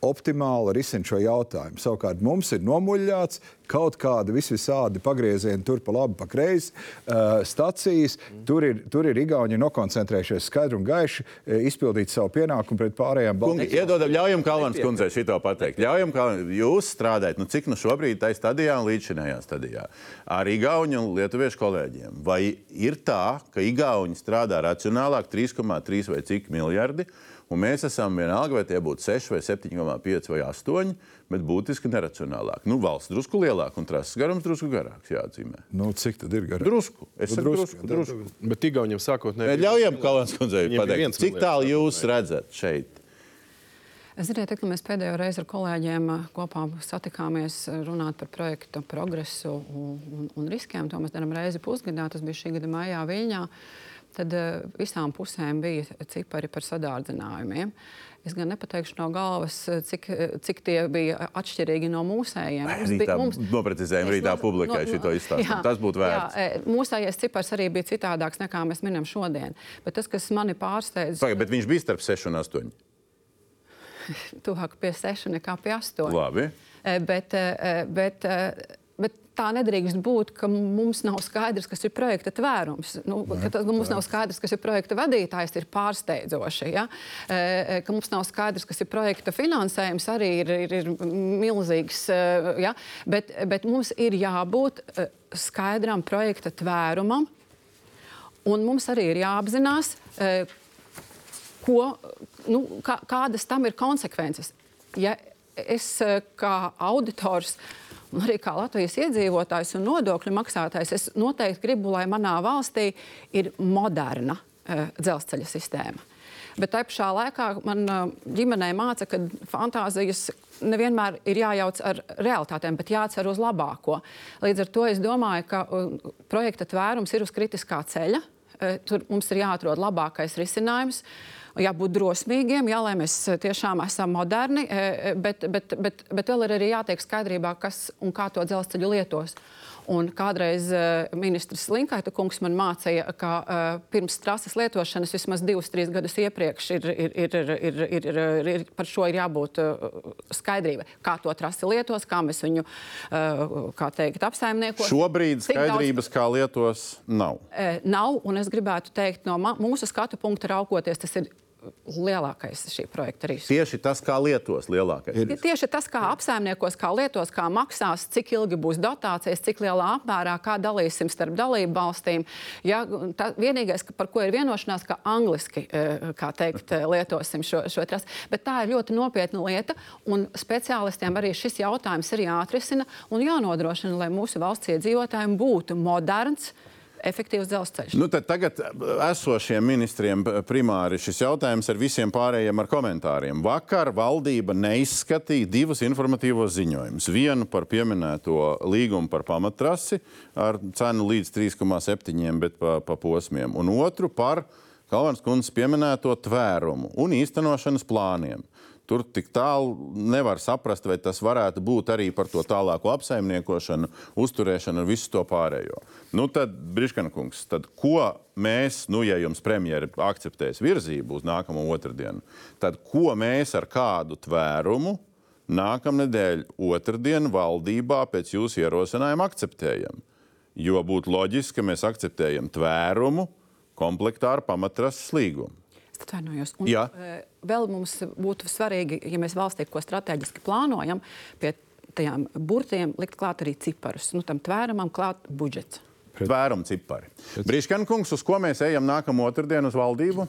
optimāli risina šo jautājumu. Savukārt mums ir nomuļāts kaut kāda visvisādi pagrieziena, tur pa labi, pa kreisi uh, stacijas. Tur ir, tur ir Igauni nokoncentrējušies skaidri un gaiši, uh, izpildīt savu pienākumu pret pārējām Baltijas iedodam, ļaujam Kalvāns kundzei šito pateikt. Ļaujam, ka jūs strādājat, nu cik nu šobrīd tajā stadijā un līdzinājā stadijā ar Igauni un Lietuviešu kolēģiem. Vai ir tā, ka Igauni strādā racionālāk 3,3 vai cik miljardi, un mēs esam vienalga, vai tie būtu 6 vai 7,5 vai 8, bet būtiski neracionālāk. Nu, valsts drusku lielāk. lielāka un trases garums drusku garāks jāatzīmē. Nu, cik tad ir garāk? Drusku. Es Nu, drusku, drusku, tad- drusku. Bet Igauniem sākotnēji. Ļaujam Kalans kundzei pateikt, cik tālu jūs redzat šeit? Ziniet, tad, kad mēs pēdējo reizi ar kolēģiem uh, kopā satikāmies uh, runāt par projektu progresu un, un, un riskiem, to mēs darām reizi pusgadā, tas bija šī gada maijā Viļņā, tad uh, visām pusēm bija cipari par sadārdzinājumiem. Es gan nepateikšu no galvas, uh, cik, uh, cik tie bija atšķirīgi no mūsējiem. Mums bija- mums- noprecizējam, Es rītā no- publikai no- šito izstāstījumu. jā, Tas būtu vērts. Jā, mūsējais cipars arī bija citādāks nekā mēs minam šodien. Bet tas, kas mani pārsteidz, Pagaid, bet viņš bija starp 6 un 8. tuvāk pie 6 nekā pie 8. Labi. Eh, Bet, eh, eh, bet tā nedrīkst būt, ka mums nav skaidrs, kas ir projekta tvērums. Nu, ka tas, ka mums nav skaidrs, kas ir projekta vadītājs, ir pārsteidzoši. Ja? Eh, Ka mums nav skaidrs, kas ir projekta finansējums, arī ir, ir, ir milzīgs. eh, Ja? Bet, bet mums ir jābūt eh, skaidram projekta tvērumam, un mums arī ir jāapzinās, ko, nu, kā, kādas tam ir konsekvences. Ja es kā auditors un arī kā Latvijas iedzīvotājs un nodokļu maksātājs, es noteikti gribu, lai manā valstī ir moderna uh, dzelzceļa sistēma. Bet tajā pašā laikā man uh, ģimenē māca, ka fantāzijas nevienmēr ir jājauc ar realitātēm, bet jācer uz labāko. Līdz ar to es domāju, ka uh, projekta tvērums ir uz kritiskā ceļa. Uh, Tur mums ir jāatrod labākais risinājums. Jābūt drosmīgiem, jā, lai mēs eh, tiešām esam moderni, eh, bet, bet, bet, bet vēl ir arī jātiek skaidrībā, kas un kā to dzelzceļu lietos. Un kādreiz uh, ministrs Linkaita kungs man mācīja, ka uh, pirms trases lietošanas vismaz divus, trīs gadus iepriekš ir, ir, ir, ir, ir, ir, ir, ir par šo ir jābūt uh, skaidrībai. Kā to trasi lietos, kā mēs viņu, kā teikt, apsaimniekos. Šobrīd Cik daudz- skaidrības, kā lietos, nav. E, nav, un es gribētu teikt, no mūsu skatu punkta raugoties, tas ir lielākais šī projekta risks. Tieši tas, kā lietos lielākais. Tie- Tieši tas, kā apsaimniekos, kā lietos, kā maksās, cik ilgi būs dotācijas, cik lielā apmērā, kā dalīsim starp dalību valstīm. Ja, tā, vienīgais, par ko ir vienošanās, ka angliski e, kā teikt, e, lietosim šo, šo trasi. Bet tā ir ļoti nopietna lieta, un speciālistiem arī šis jautājums ir jāatrisina un jānodrošina, lai mūsu valsts iedzīvotājiem būtu moderns. Efektīvs dzelzceļš. Nu, tagad esošiem ministriem primāri šis jautājums ar visiem pārējiem ar komentāriem. Vakar valdība neizskatīja divus informatīvos ziņojumus. Vienu par pieminēto līgumu par pamattrasi ar cenu līdz 3,7, bet pa, pa posmiem, un otru par Kalvans kundzes pieminēto tvērumu un īstenošanas plāniem. Tur tik tālu nevar saprast, vai tas varētu būt arī par to tālāko apsaimniekošanu, uzturēšanu un visu to pārējo. Nu, tad, Briškana kungs, tad ko mēs, nu, ja jums premjeri akceptēs virzību uz nākamo otrdienu, tad ko mēs ar kādu tvērumu nākamnedēļ otrdienu valdībā pēc jūsu ierosinājuma akceptējam? Jo būtu loģiski, ka mēs akceptējam tvērumu komplektā ar pamatrases līgumu. Atvainojos. Un, Jā. eh, Vēl mums būtu svarīgi, ja mēs valstī ko strateģiski plānojam, pie tajām burtiem likt klāt arī ciparus. Nu, tam tvēramam klāt budžets. Tvērumu cipari. Brīškana kungs, uz ko mēs ejam nākamā otrdiena uz valdību?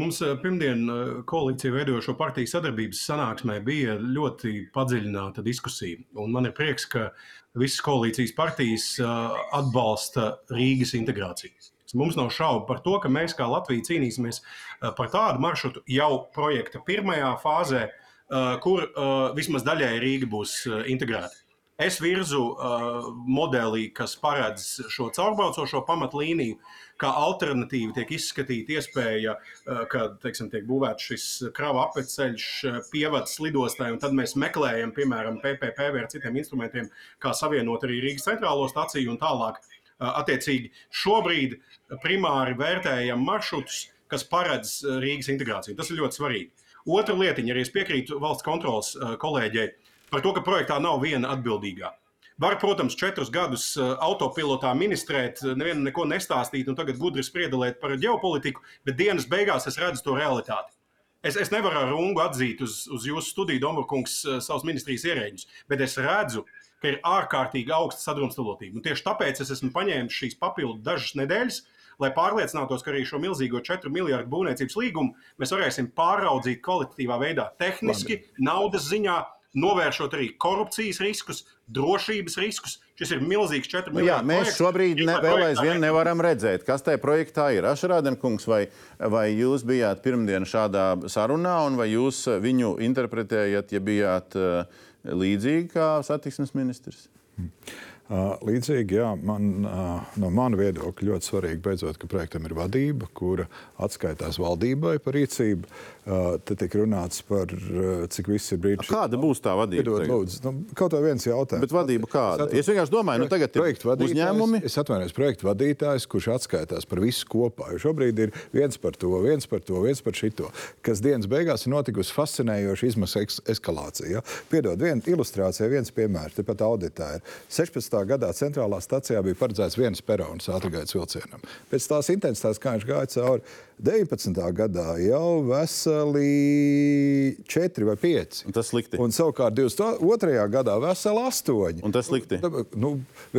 Mums eh, pirmdien eh, koalīcija veidojošo partiju sadarbības sanāksmē bija ļoti padziļināta diskusija. Un man ir prieks, ka visas koalīcijas partijas atbalsta Rīgas integrāciju. Mums nav šaubu par to, ka mēs kā Latvija cīnīsimies eh, par tādu maršrutu jau projekta pirmajā fāzē, eh, kur eh, vismaz daļēji Rīga būs integrēta. Es virzu uh, modeli, kas paredz šo caurbraucošo pamatlīniju, kā alternatīva tiek izskatīta iespēja, uh, ka teiksim, tiek būvēts šis krava apceļš, pievads lidostai, un tad mēs meklējam, piemēram, PPP vai citiem instrumentiem, kā savienot arī Rīgas centrālo staciju un tālāk. Uh, attiecīgi, šobrīd primāri vērtējam maršrutus, kas paredz uh, Rīgas integrāciju. Tas ir ļoti svarīgi. Otra lietiņa, arī es piekrītu valsts kontrolas uh, kolēģei par to, ka projektā nav viena atbildīgā. Var, protams, četrus gadus autopilotā ministrēt, nevienam neko nestāstīt un tagad gudri spriedelēt par ģeopolitiku, bet dienas beigās es redzu to realitāti. Es, es nevaru ar rungu atzīt uz, uz jūsu studiju, Dombrovkungs, savus ministrijas ierēģus, bet es redzu, ka ir ārkārtīgi augsta sadrumstalotība. Un tieši tāpēc es esmu paņēmis šīs papildu dažas nedēļas, lai pārliecinātos, ka arī šo milzīgo 4 miljardu būvniecības līgumu mēs varēsim pāraudzīt kvalitatīvā veidā, tehniski, Labi. naudas ziņā novēršot arī korupcijas riskus, drošības riskus. Šis ir milzīgs 4 Nu, jā, mēs šobrīd ne, vēl aizvien nevaram redzēt, kas tajā projektā ir. Ašrādenkungs, vai, vai jūs bijāt pirmdien šādā sarunā, un vai jūs viņu interpretējat, ja bijāt uh, līdzīgi kā satiksmes ministrs? Hmm. Līdzīgi, jā, man, no mana viedokļa ļoti svarīgi, beidzot, ka projektam ir vadība, kura atskaitās valdībai par rīcību. Te tiek runāts par cik viss ir brīdis. Kāda būs tā vadība? Piedod, lūdzu, nu, kaut kā viens jautājums. Bet vadība kāda? Es vienkārši domāju, nu tagad ir uzņēmumi. Es atvainojos, projektu vadītājs, kurš atskaitās par visu kopā. Jo šobrīd ir viens par to, viens par to, viens par šito. Kas dienas beigās ir notikusi fascinējoša izmaksu eskalācija. Ja? Piedod, viena ilustrācija, viens piemērs, tepat auditā ir 16 gadā centrālā stācijā bija paredzēts viens perons ātrgaitas vilcienam. Pēc tās intensitātes, kā viņš gāja cauri, 19. gadā jau veseli 4 vai 5. Un tas slikti. Un savukārt 22. gadā veseli 8. Un tas slikti. Nu,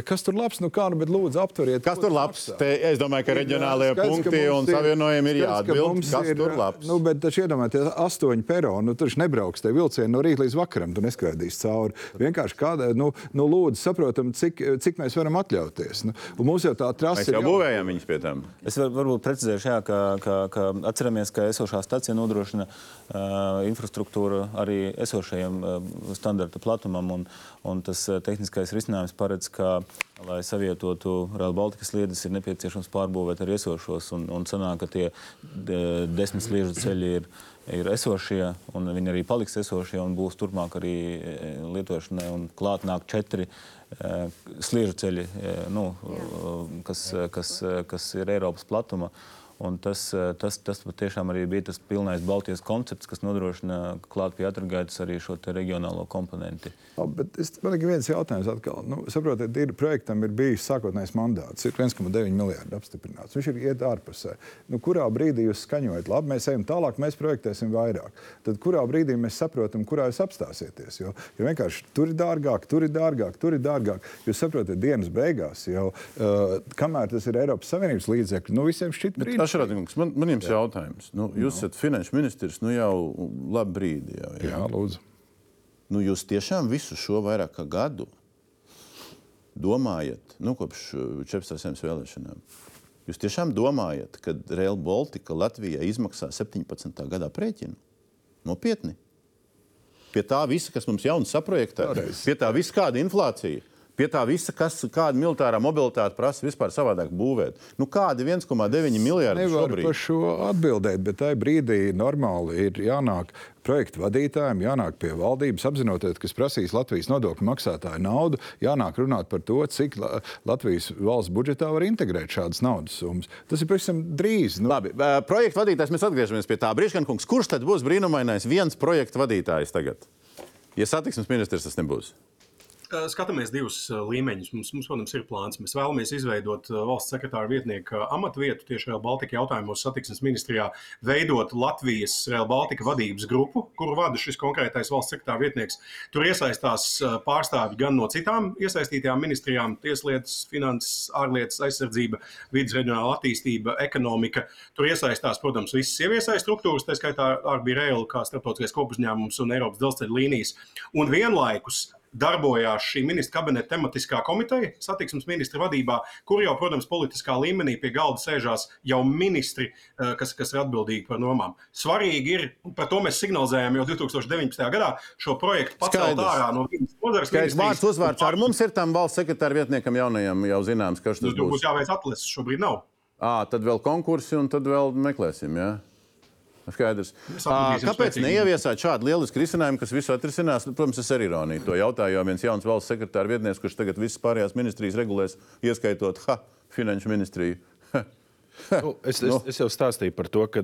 kas tur labs? Nu kā, nu, bet lūdzu apturiet. Kas tur labs? Te, es domāju, ka reģionālajie skaidrs, punkti un ir, savienojumi ir jāatbild. Kas ir, tur labs? Nu, bet taču iedomājieties, 8 peroni, nu tur nebrauks te vilcieni no rīta līdz vakaram, tu neskaidīs cauri. Vienkārši kāda, nu, nu lūdzu saprotam, cik, cik mēs varam atļauties. Nu, mums jau tā trasa ir. Mēs jau būvējam viņus pie tam. Es var, varbūt precizēšu, jā, ka, ka ka, ka atceramies, ka esošā stacija nodrošina uh, infrastruktūru arī esošajam uh, standarta platumam. Un, un tas tehniskais risinājums paredz, ka, lai savietotu Rail Baltikas sliedes, ir nepieciešams pārbūvēt arī esošos. Un, un sanāk, ka tie de, desmit sliežu ceļi ir ir esošie, un viņi arī paliks esošie, un būs turpmāk arī lietošanai. Klāt nāk četri sliežu ceļi, nu, kas, kas, kas ir Eiropas platuma. Uh, Un tas, eh, tas, tas patiešām arī bija tas pilnais Baltijas koncepts, kas nodrošina klāt pie atragaitas arī šo reģionālo komponenti. Bet es, man ir viens jautājums atkal. Nu, saprotiet, ir, projektam ir bijis sākotnējs mandāts, ir 1,9 miljardi apstiprināts. Viņš ir iet ārpusē. Nu, kurā brīdī jūs skaņojat, labi, mēs ejam tālāk, mēs projektēsim vairāk. Tad kurā brīdī mēs saprotam, kurā jūs apstāsieties? Jo, jo vienkārši tur ir dārgāk, tur ir dārgāk, tur ir dārgāk. Jūs saprotat, dienas beigās jau, uh, kamēr tas ir Eiropas Savienības līdzekļi, nu visiem šķiet brīdī. Šarādīgums, man, man jums jā. jautājums. Nu, jūs esat finanšu ministrs nu jau labu brīdi. Jau, jā. jā, lūdzu. Nu, jūs tiešām visu šo vairāk kā gadu domājat, nu, kopš 14. vēlēšanām, jūs tiešām domājat, ka Rail Baltica Latvijai izmaksā 17. gadā prēķinu? Nopietni. Pie tā visa, kas mums jauns saprojektēts, pie tā visa kāda inflācija. Pie tā visa, kas, kāda militārā mobilitāte prasa vispār savādāk būvēt. Nu, kādi 1,9 miljardi Nevar šobrīd? par šo atbildēt, bet tajā brīdī normāli ir jānāk projektu vadītājiem, jānāk pie valdības, apzinoties, kas prasīs Latvijas nodokļu maksātāju naudu, jānāk runāt par to, cik Latvijas valsts budžetā var integrēt šādas naudas summas. Tas ir pavisam drīz. Nu. Labi, projektu vadītājs, mēs atgriežamies pie tā. Brīškankungs, kurš tad būs brīnumainais viens projektu vadītājs tagad? Ja satiksmes ministrs tas nebūs skatāmies divus līmeņus. Mums, mums, protams, ir plāns. Mēs vēlamies izveidot valsts sekretāra vietnieka amatvietu tieši Real Baltica jautājumos satiksmes ministrijā, veidot Latvijas Real Baltica vadības grupu, kuru vada šis konkrētais valsts sekretāra vietnieks. Tur iesaistās pārstāvji gan no citām iesaistītajām ministrijām - tieslietas, finanses, ārlietas, aizsardzība, vidas reģionāla attīstība, ekonomika. Tur iesaistās, protams, visas ieviesais struktūras, tā skaitā Arbi Rail kā starptautiskais kopuzņēmums un Eiropas dzelzceļa līnijas. Un vienlaikus darbojās šī ministra kabineta tematiskā komiteja, satiksmes ministra vadībā, kur jau, protams, politiskā līmenī pie galda sēžās jau ministri, eh, kas, kas ir atbildīgi par nomām. Svarīgi ir, un par to mēs signalizējām jau 2019. gadā, šo projektu pacelt ārā no vienas nozares. Skaidrs, vārds uzvārds ar mums ir tam valsts sekretāra vietniekam jaunajam jau zināms, kas tas būs. Būs jāveic atlases, šobrīd nav. À, tad vēl konkursi un tad vēl meklēsim. Ja? Skaidrs. Kāpēc neieviesāt šādu lielisku risinājumu, kas visu atrisinās? Nu, protams, es arī ironiju to jautāju, jo viens jauns valsts sekretāra vietnieks, kurš tagad visas pārējās ministrijas regulēs, ieskaitot ha, finanšu ministriju. nu, es, es, es jau stāstīju par to, ka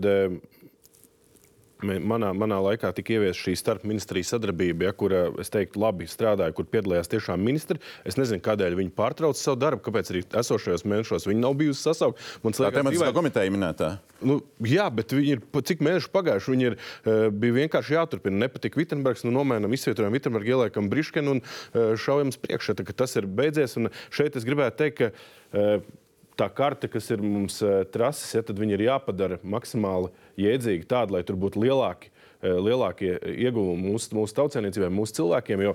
Manā, manā laikā tika ieviesta šī starpministriju sadarbība, ja, kur es teiktu, labi strādāja, kur piedalījās tiešām ministri. Es nezinu, kādēļ viņi pārtrauca savu darbu, kāpēc arī esošajos mēnešos viņi nav bijusi sasaukti. Tā ir tematiskā komiteja minētā. Nu, jā, bet ir cik mēneši pagājuši. Viņi ir, uh, bija vienkārši jāturpina. Nepatīk Vitsenbergs, nu nomainām, izvietojam Vitsenbergu, ieliekam Briškenu un uh, šaujam priekšā. Tas ir beidzies. Un šeit es gribētu teikt, ka. Tā karte, kas ir mums trases, ja, tad viņi ir jāpadara maksimāli jēdzīgi tādi, lai tur būtu lielāki lielākie ieguvumi mūsu, mūsu tautsēmniecībai, mūsu cilvēkiem. Jo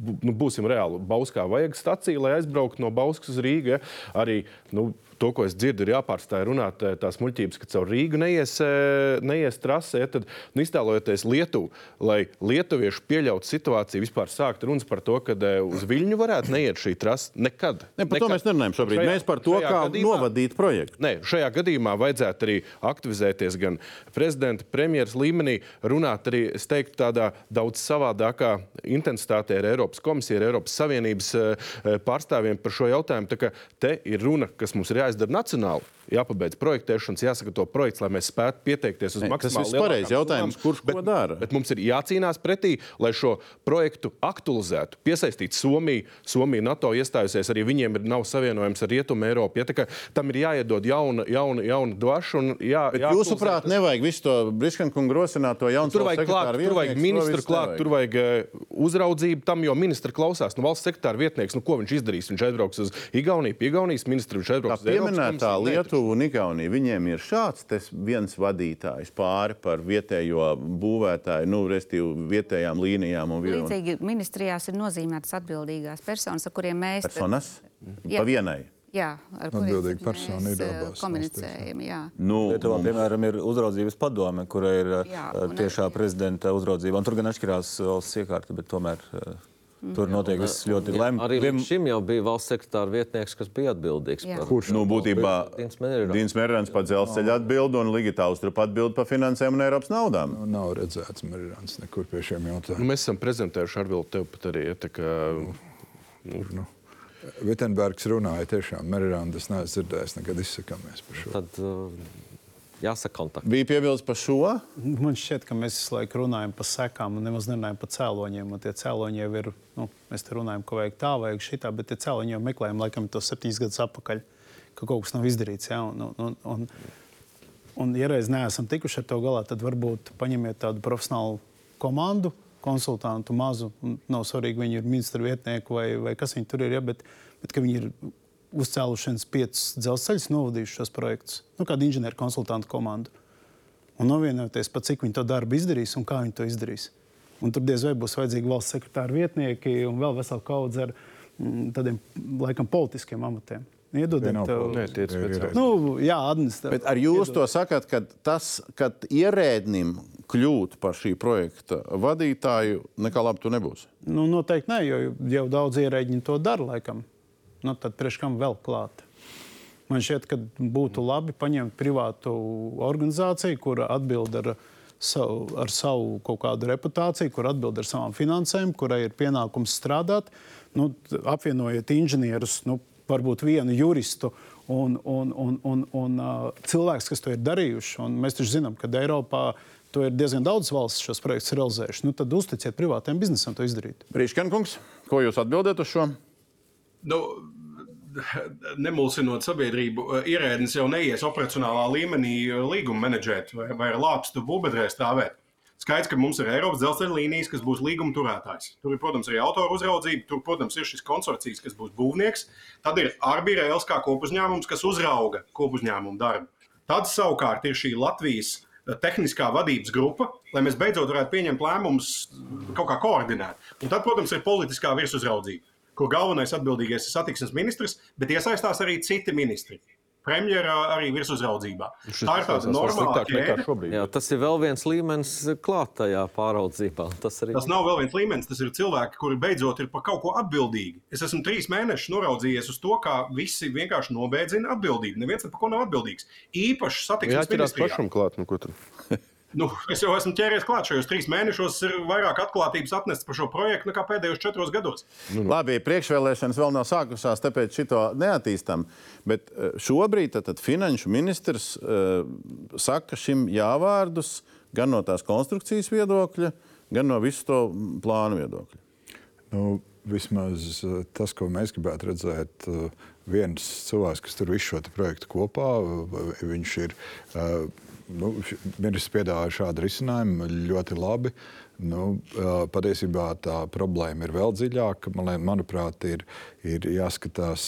nu, būsim reāli. Bauskā vajag staciju, lai aizbrauktu no Bauskas uz Rīgu. Ja? Arī nu, to, ko es dzirdu, ir jāpārstāj runāt eh, tās muļķības, ka caur Rīgu neies, eh, neies trasē. Tad, nu, iztēlojoties Lietuvu, lai lietuvieši pieļautu situāciju, vispār sākt runas par to, ka eh, uz Viļņu varētu neiet šī trasa nekad. Ne, par nekad. to mēs nerunājam šobrīd. Šajā, mēs par to, kā gadījumā, novadīt projektu. Nē, šajā gadījumā vajadzētu arī aktivizēties gan prezidenta, premjeras līmenī, runāt arī, es teiktu, tādā daudz savādākā intensitātē ar Eiropas komisiju, ar Eiropas Savienības pārstāvjiem par šo jautājumu. Tā kā te ir runa, kas mums ir jāizsaka the not to National jāpabeidz projektēšanas, jāsagatavo projekts, lai mēs spētu pieteikties uz maksimāli lielu pareizi jautājums, kurš bet, ko dara. Bet mums ir jācīnās pretī, lai šo projektu aktualizētu, piesaistītu Somiju. Somija NATO iestājusies, arī viņiem ir, nav savienojums ar Rietumu Eiropu. Ja, kā, tam ir jāiedod jauna, jauna, jauna dvaša. Jā, jūsuprāt, tas... nevajag visu to Briškankungu rosināto jaunu tur vajag klāt, tur vajag ministru klāt, tur vajag uh, uzraudzību tam, jo ministra klausās. Nu, valsts sekretāra vietnieks, nu, ko viņš izdarīs? Viņš aizbrauks uz Igauniju, pie Igaunijas ministru, viņš aizbrauks uz Eiropas. Lietuva Lietuva un Igaunija, viņiem ir šāds viens vadītājs pāri par vietējo būvētāju, nu, respektīvi vietējām līnijām. Un, Līdzīgi ministrijās ir nozīmētas atbildīgās personas, ar kuriem mēs. Personas? Jā. Pa vienai. Jā, ar atbildīgu personu ir abās. Komunicējam, jā. Nu, Lietuvā, piemēram, ir uzraudzības padome, kura ir jā, tiešā prezidenta uzraudzība. Un tur gan atšķirās valsts iekārta, bet tomēr Tur notiek viss ļoti lemts. Arī Vim... šim jau bija valsts sekretāra vietnieks, kas bija atbildīgs Jā. par Kurš? Nu, būtībā Dīns Merāns par dzelzceļa atbildi un Ligitāls tur atbild par finansēm un Eiropas naudām. Nu, nav redzēts Merāns nekur pie šiem jautājumiem. Nu, mēs esam prezentējuši Arvilu tev pat arī. Ja, kā, nu, nu. Vitsenbergs runāja tiešām, Merāns neesmu dzirdējis, nekad izsakāmies par šo. Tad, uh jāsaka kontakts. Bija piebildes par šo? Man šķiet, ka mēs visu laiku runājam par sekām un nemaz nerunājam par cēloņiem. Un tie cēloņi jau ir, nu, mēs te runājam, ka vajag tā, vajag šitā, bet tie cēloņi jau meklējam laikam tos septiņus gadus atpakaļ, ka kaut kas nav izdarīts. Ja? Un, un, un, un, un, ja reiz neesam tikuši ar to galā, tad varbūt paņemiet tādu profesionālu komandu, konsultantu mazu. Nav svarīgi, viņi ir ministra vietnieki vai, vai kas viņi tur ir, ja? bet, bet ka viņi ir uzcēlušienes piecus dzelzceļus, novadījuši šos projektus, nu, kāda inženieru konsultantu komanda. Un novienoties, pa cik viņi to darbu izdarīs un kā viņi to izdarīs. Un tur diez vai būs vajadzīgi valsts sekretāra vietnieki un vēl vesela kaudze ar mm, tādiem laikam politiskiem amatiem. Iedodiet, Nē, tie ir speciāli. Nu, jā, administratīvi. Ar jūs iedod. to sakat, ka tas, kad ierēdnim kļūt par šī projekta vadītāju, nekā labi tu nebūs? Nu, noteikti nē, jo jau daudz ierēģiņu to dara laikam nu, tad priekš kam vēl klāt? Man šķiet, ka būtu labi paņemt privātu organizāciju, kura atbild ar savu, ar savu kaut kādu reputāciju, kur atbild ar savām finansēm, kurai ir pienākums strādāt. Nu, apvienojiet inženierus, nu, varbūt vienu juristu un, un, un, un, un uh, cilvēks, kas to ir darījuši. Un mēs taču zinām, ka Eiropā to ir diezgan daudz valsts šos projektus realizējuši. Nu, tad uzticiet privātiem biznesam to izdarīt. Brīškankungs, ko jūs atbildat uz šo? Nu, nemulsinot sabiedrību, ierēdnis jau neies operacionālā līmenī līguma menedžēt vai, vai ar lāpstu būvbedrē stāvēt. Skaidrs, ka mums ir Eiropas dzelzceļa līnijas, kas būs līguma turētājs. Tur ir, protams, arī autoru uzraudzība, tur, protams, ir šis konsorcijs, kas būs būvnieks. Tad ir Arbīra Rails kā kopuzņēmums, kas uzrauga kopuzņēmumu darbu. Tad savukārt ir šī Latvijas tehniskā vadības grupa, lai mēs beidzot varētu pieņemt lēmumus kaut kā koordinēt. Un tad, protams, ir politiskā virsuzraudzība kur galvenais atbildīgais ir satiksmes ministrs, bet iesaistās arī citi ministri. Premjerā arī virsuzraudzībā. Tā ir tāda normāla ķēde. Jā, tas ir vēl viens līmenis klātajā pāraudzībā. Tas, arī... tas nav vēl viens līmenis, tas ir cilvēki, kuri beidzot ir par kaut ko atbildīgi. Es esmu trīs mēnešus noraudzījies uz to, kā visi vienkārši nobeidzina atbildību. Neviens par ko nav atbildīgs. Īpaši satiksmes ministrijā. Jā, pašam klāt, nu ko tur. Nu, es jau esmu ķēries klāt šajos trīs mēnešos. Ir vairāk atklātības atnests par šo projektu nekā pēdējos četros gados. Nu, nu. Labi, priekšvēlēšanas vēl nav sākušās, tāpēc šito neattīstam. Bet eh, šobrīd tad, finanšu ministrs uh, saka šim jāvārdus gan no tās konstrukcijas viedokļa, gan no visu to plānu viedokļa. Nu, vismaz eh, tas, ko mēs gribētu redzēt, viens cilvēks, kas tur visu šo projektu kopā, viņš ir nu, ministrs piedāvāja šādu risinājumu ļoti labi. Nu, patiesībā tā problēma ir vēl dziļāka. Man, manuprāt, ir, ir jāskatās,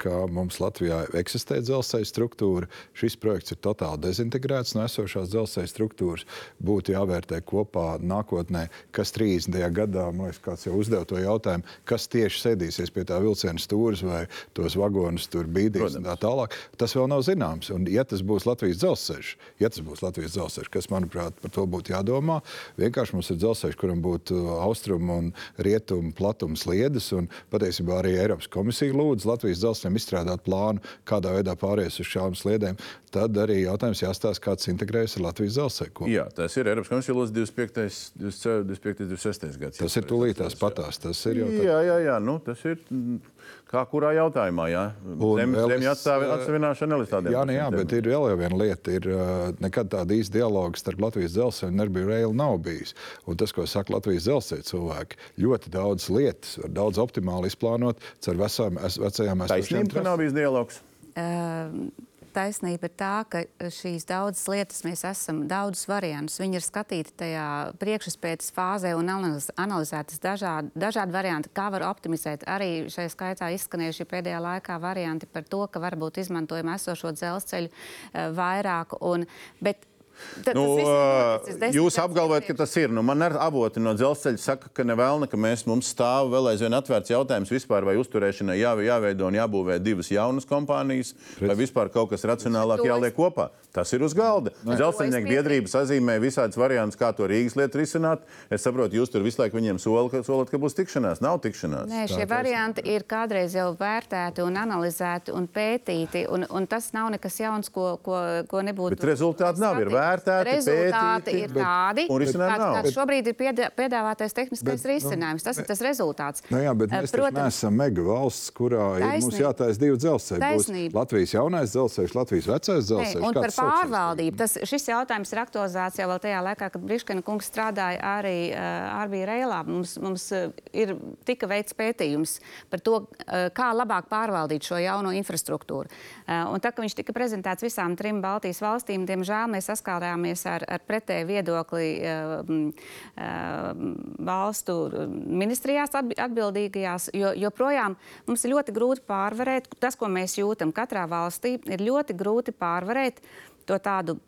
ka mums Latvijā eksistē dzelzceļa struktūra. Šis projekts ir totāli dezintegrēts no esošās dzelzceļa struktūras. Būtu jāvērtē kopā nākotnē, kas 30. gadā, man liekas, kāds jau uzdeva to jautājumu, kas tieši sēdīsies pie tā vilciena stūres vai tos vagonus tur bīdīs un tā tālāk. Tas vēl nav zināms. Un, ja tas būs Latvijas dzelzceļš, ja tas būs Latvijas dzelzceļš, kas, manuprāt, par to būtu jādomā, vienkārši mums ir dzelzceļš, kuram būtu austrumu un rietumu platums sliedes. Un patiesībā arī Eiropas komisija lūdz Latvijas dzelzceļam izstrādāt plānu, kādā veidā pāries uz šām sliedēm. Tad arī jautājums jāstāsta, kāds integrējas ar Latvijas dzelzceļu. Jā, tas ir Eiropas komisija lūdz 25. 25. 26. gads. Tas ir tūlītās patās. Tas ir jau jā, jā, jā, nu, tas ir mm, kā kurā jautājumā. Jā. Zem, zemju atsevināšana nelis tādiem. Jā, ne, jā, bet ir vēl viena lieta. Ir, nekad tāda īsta dialoga starp Latvijas dzelzceļu un Nerbiju Reilu nav bijis. Un tas, ko saka Latvijas dzelzceļa cilvēki, ļoti daudz lietas var daudz optimāli izplānot caur vecām, vecajām esošajām. Taisnība, ka nav bijis dialogs. Uh, taisnība ir tā, ka šīs daudzas lietas mēs esam daudzus variantus. Viņi ir skatīti tajā priekšspētes fāzē un analizētas dažādi, dažādi varianti, kā var optimizēt. Arī šajā skaitā izskanējuši pēdējā laikā varianti par to, ka varbūt izmantojam esošo dzelzceļu eh, vairāk. Un, bet Tad, nu, jūs apgalvojat, ka tas ir. Nu, man ar avoti no dzelzceļa saka, ka nevēlna, ka mēs, mums stāv vēl aizvien atvērts jautājums vispār, vai uzturēšanai jā, jāveido un jābūvē divas jaunas kompānijas, Pēc. vai vispār kaut kas racionālāk jāliek kopā. Tas ir uz galda. Dzelzceļnieku biedrība sazīmē visādus variantus, kā to Rīgas lietu risināt. Es saprotu, jūs tur visu laiku viņiem solat, ka, solat, ka būs tikšanās. Nav tikšanās. Nē, šie Tā, varianti ir kādreiz jau vērtēti un analizēti un pētīti, un, un tas nav nekas jauns, ko, ko, ko nebūtu. Bet rezultāti nav. Ir vērtēti, rezultāti pētīti, ir tādi, kāds, kāds šobrīd ir piedā, piedāvātais tehniskais bet, risinājums. Tas ir tas rezultāts. Nu, jā, bet mēs Protams, neesam mega valsts, kurā taisnība. ir mums jātaisa divi dzelzceļi. Latvijas jaunais dzelzceļš, Latvijas vecais dzelzceļš. Ne, par pārvaldību. Tas, šis jautājums ir aktualizēts jau tajā laikā, kad Briškina kungs strādāja arī uh, Arbija Reilā. Mums, mums uh, ir tika veikts pētījums par to, uh, kā labāk pārvaldīt šo jauno infrastruktūru. Uh, un tā, ka viņš tika prezentēts visām trim Baltijas valstīm, diemžēl mēs saskatām saskārāmies ar, ar pretēju viedokli uh, uh, valstu ministrijās atbildīgajās, jo joprojām mums ir ļoti grūti pārvarēt tas, ko mēs jūtam katrā valstī, ir ļoti grūti pārvarēt to tādu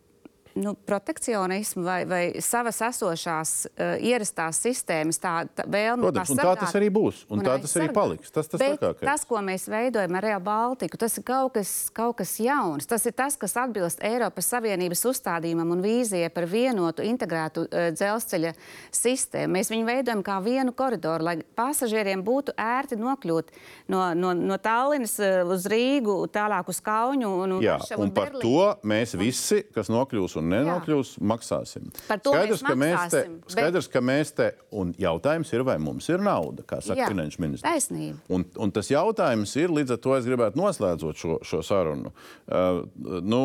nu, protekcionismu vai, vai savas esošās uh, ierastās sistēmas tā, tā vēlme. Protams, un tā tas arī būs, un, un tā tas arī paliks. Tas, tas, tas, ko mēs veidojam ar Real Baltiku, tas ir kaut kas, kaut kas jauns. Tas ir tas, kas atbilst Eiropas Savienības uzstādījumam un vīzijai par vienotu integrētu uh, dzelzceļa sistēmu. Mēs viņu veidojam kā vienu koridoru, lai pasažieriem būtu ērti nokļūt no, no, no Tallinas uh, uz Rīgu, tālāk uz Kauņu un, Jā, un, un par Berlīnu. to mēs visi, kas nokļūs un nenokļūs, Jā. maksāsim. Skaidrs, mēs ka mēs te, bet... skaidrs, ka mēs te, un jautājums ir, vai mums ir nauda, kā saka finanšu ministrs. Taisnība. Un, un tas jautājums ir, līdz ar to es gribētu noslēdzot šo, šo sarunu. Uh, nu,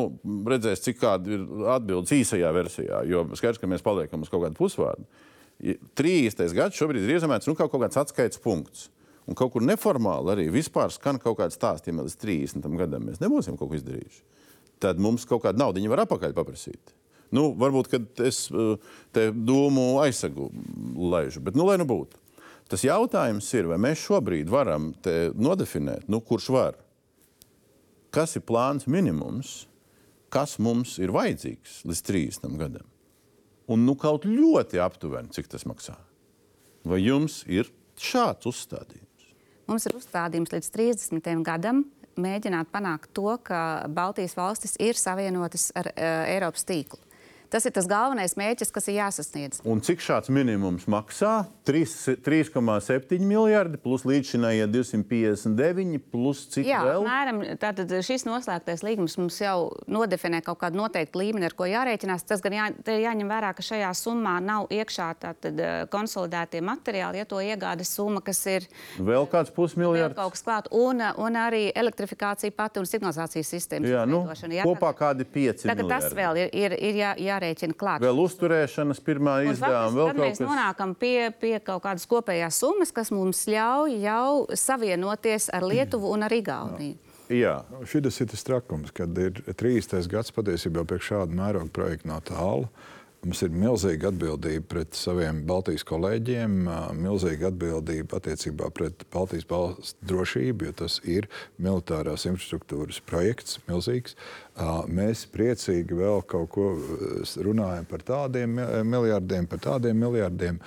redzēs, cik kāda ir atbildes īsajā versijā, jo skaidrs, ka mēs paliekam uz kaut kādu pusvārdu. 30. gads šobrīd ir iezīmēts nu, kā kaut kāds atskaites punkts. Un kaut kur neformāli arī vispār skan kaut kāds stāsts, ja līdz 30. gadam mēs nebūsim kaut ko izdarījuši tad mums kaut kāda nauda var atpakaļ paprasīt. Nu, varbūt, kad es eh, te domu aizsagu laižu, bet nu, lai nu būtu. Tas jautājums ir, vai mēs šobrīd varam nodefinēt, nu, kurš var, kas ir plāns minimums, kas mums ir vajadzīgs līdz 30 gadam. Un nu, kaut ļoti aptuveni, cik tas maksā. Vai jums ir šāds uzstādījums? Mums ir uzstādījums līdz 30 gadam mēģināt panākt to, ka Baltijas valstis ir savienotas ar uh, Eiropas tīklu. Tas ir tas galvenais mērķis, kas ir jāsasniedz. Un cik šāds minimums maksā? 3,7 miljardi plus līdzinājie 259, plus cik Jā, vēl? Mēram, tātad šis noslēgtais līgums mums jau nodefinē kaut kādu noteiktu līmeni, ar ko jārēķinās. Tas gan jā, jāņem vērā, ka šajā summā nav iekšā tātad, eh, konsolidētie materiāli, ja to iegādes summa, kas ir vēl kāds pusmiljards. Vēl kaut kas klāt, un, un arī elektrifikācija pati un signalizācijas sistēmas. Jā, nu, jā, kopā kādi 5 tagad. Tas vēl ir, ir, ir jā, jā jārēķina klāt. Vēl uzturēšanas pirmā izdevuma, vēl kaut kas. Mēs nonākam pie, pie kaut kādas kopējās summas, kas mums ļauj jau savienoties ar Lietuvu un ar Igauniju. Jā. Šis ir tas trakums, kad ir 30. gads patiesībā pie šāda mēroga projekta no tālu. Mums ir milzīga atbildība pret saviem Baltijas kolēģiem, milzīga atbildība attiecībā pret Baltijas valsts drošību, jo tas ir militārās infrastruktūras projekts, milzīgs. Mēs priecīgi vēl kaut ko runājam par tādiem miljardiem, par tādiem miljardiem.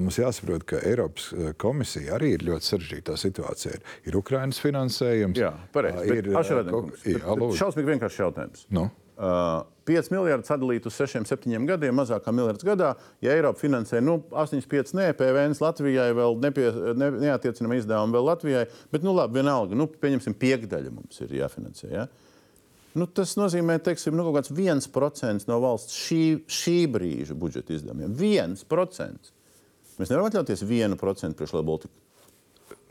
Mums jāsaprot, ka Eiropas komisija arī ir ļoti sarežģītā situācijā. Ir Ukraiņas finansējums. Jā, pareizi. Ir šausmīgi vienkāršs jautājums. Nu? Uh, 5 miljardi sadalīt uz 6, 7 gadiem, mazāk kā miljards gadā. Ja Eiropa finansē nu, 8,5 nē, PVN Latvijai vēl nepie, ne, neatiecinama izdevuma vēl Latvijai, bet nu, labi, vienalga, nu, pieņemsim, piekdaļa mums ir jāfinansē. Ja? Nu, tas nozīmē, ka nu, kaut kāds 1% no valsts šī, šī brīža budžeta izdevumiem. 1%. Mēs nevaram atļauties 1% priekš Latvijas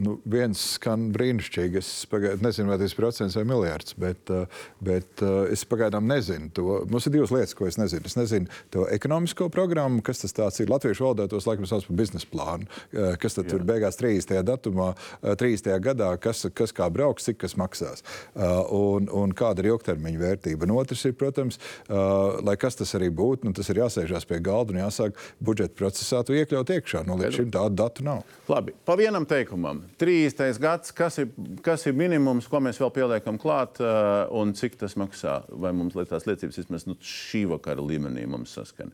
nu, viens skan brīnišķīgi. Es pagaid, nezinu, vai tas ir procents vai miljards, bet, eh, bet eh, es pagaidām nezinu to. Mums ir divas lietas, ko es nezinu. Es nezinu to ekonomisko programmu, kas tas ir. Latviešu valodā tos laikam sauc par biznesa plānu. Eh, kas tad Jā. tur beigās 30. datumā, 30. gadā, kas, kas kā brauks, cik kas maksās un, un kāda ir ilgtermiņa vērtība. Un otrs ir, protams, lai kas tas arī būtu, nu, tas ir jāsēžās pie galda un jāsāk budžeta procesā to iekļaut iekšā. Nu, līdz šim tādu datu nav. Labi, pa vienam teikumam. 30. gads, kas ir, kas ir minimums, ko mēs vēl pieliekam klāt, uh, un cik tas maksā? Vai mums tās liecības vismaz nu, šī vakara līmenī mums saskan?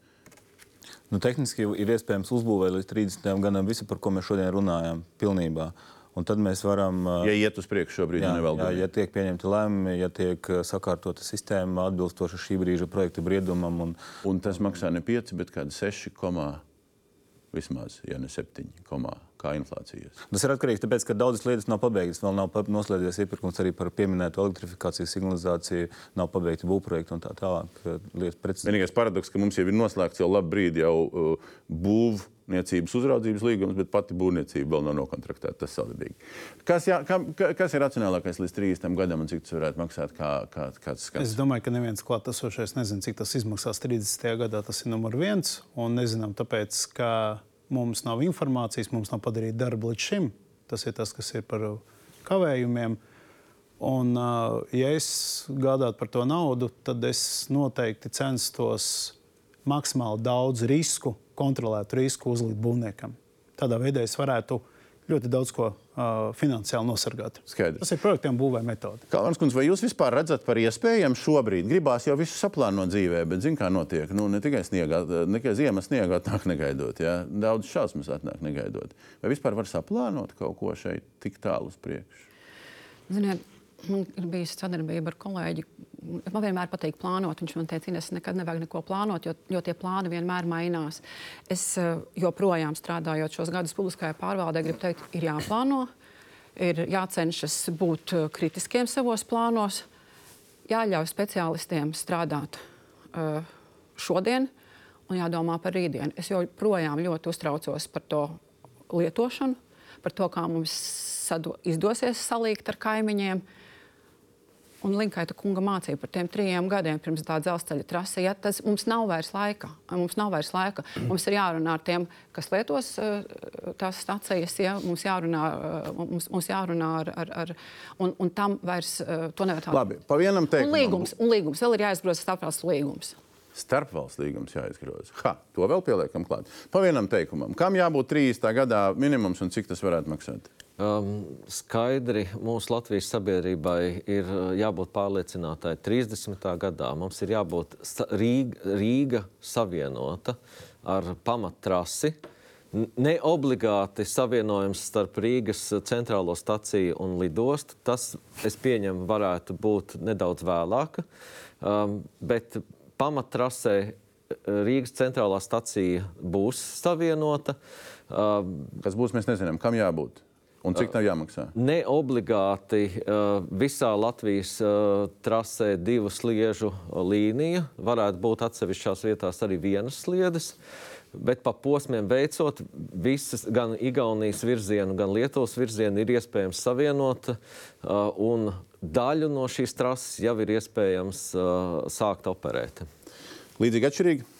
Nu, tehniski ir iespējams uzbūvēt līdz 30. gadam visu, par ko mēs šodien runājam, pilnībā. Un tad mēs varam. Uh, ja iet uz priekšu šobrīd, jā, nevēl jā, ja tiek pieņemti lēmumi, ja tiek uh, sakārtota sistēma atbilstoši šī brīža projekta briedumam. Un, un tas maksā ne 5, bet kādi 6, vismaz, ja ne 7, kā inflācijas. Tas ir atkarīgs no tā, ka daudzas lietas nav pabeigtas. Vēl nav noslēdzies iepirkums arī par pieminēto elektrifikāciju, signalizāciju, nav pabeigti būvprojekti un tā tālāk. Vienīgais paradoks, ka mums jau ir noslēgts jau labu brīdi jau uh, būvniecības niecības uzraudzības līgums, bet pati būvniecība vēl nav nokontraktēta. Tas savādāk. Kas, jā, kam, kas ir racionālākais līdz 30 gadam un cik tas varētu maksāt? Kā, kā, kāds skats? Es domāju, ka neviens klātesošais nezina, cik tas izmaksās 30. gadā. Tas ir numur viens. Un nezinām, tāpēc, ka Mums nav informācijas, mums nav padarīta darba līdz šim. Tas ir tas, kas ir par kavējumiem. Un, ja es gādātu par to naudu, tad es noteikti censtos maksimāli daudz risku, kontrolētu risku uzlikt būvniekam. Tādā veidā es varētu uh, ļoti daudz ko uh, finansiāli nosargāt. Skaidrs. Tas ir projektiem būvē metode. Kalvans kundze, vai jūs vispār redzat par iespējamu šobrīd? Gribās jau visu saplānot dzīvē, bet zin, kā notiek. Nu, ne tikai sniegā, ne tikai ziemas sniegā atnāk negaidot. Ja? Daudz šausmas atnāk negaidot. Vai vispār var saplānot kaut ko šeit tik tālu uz priekšu? Ziniet, ir bijusi sadarbība ar kolēģi, man vienmēr patīk plānot. Viņš man teica, Ines, nekad nevajag neko plānot, jo, jo tie plāni vienmēr mainās. Es eh, joprojām strādājot šos gadus publiskajā pārvaldē, gribu teikt, ir jāplāno, ir jācenšas būt eh, kritiskiem savos plānos, jāļauj speciālistiem strādāt uh, šodien un jādomā par rītdienu. Es joprojām ļoti uztraucos par to lietošanu, par to, kā mums izdosies salīgt ar kaimiņiem. Uh, un Linkaita kunga mācīja par tiem trim gadiem pirms tā dzelzceļa trase. Ja, tas mums nav vairs laika. Mums nav vairs laika. Mums ir jārunā ar tiem, kas lietos uh, tās stacijas. Ja, mums jārunā, uh, mums, mums jārunā ar, ar, ar un, un tam vairs uh, to nevar tādu. Labi, pa vienam teikumam. Un līgums, un līgums. Vēl ir jāizgroza starpvalstu līgums. Starpvalsts līgums jāizgroza. Ha, to vēl pieliekam klāt. Pa vienam teikumam. Kam jābūt 30. gadā minimums un cik tas varētu maksāt? Um, skaidri mūsu Latvijas sabiedrībai ir uh, jābūt pārliecinātai. 30. gadā mums ir jābūt Rīga, Rīga savienota ar pamattrasi. Ne obligāti savienojums starp Rīgas centrālo staciju un lidostu. Tas, es pieņemu, varētu būt nedaudz vēlāk. Um, bet pamattrasē uh, Rīgas centrālā stacija būs savienota. Kas būs, mēs nezinām, kam jābūt. Un cik tā jāmaksā? Ne obligāti visā Latvijas trasē divu sliežu līnija. Varētu būt atsevišķās vietās arī vienas sliedes. Bet pa posmiem veicot, visas, gan Igaunijas virzienu, gan Lietuvas virzienu ir iespējams savienot. Un daļu no šīs trases jau ir iespējams uh, sākt operēt. Līdzīgi atšķirīgi?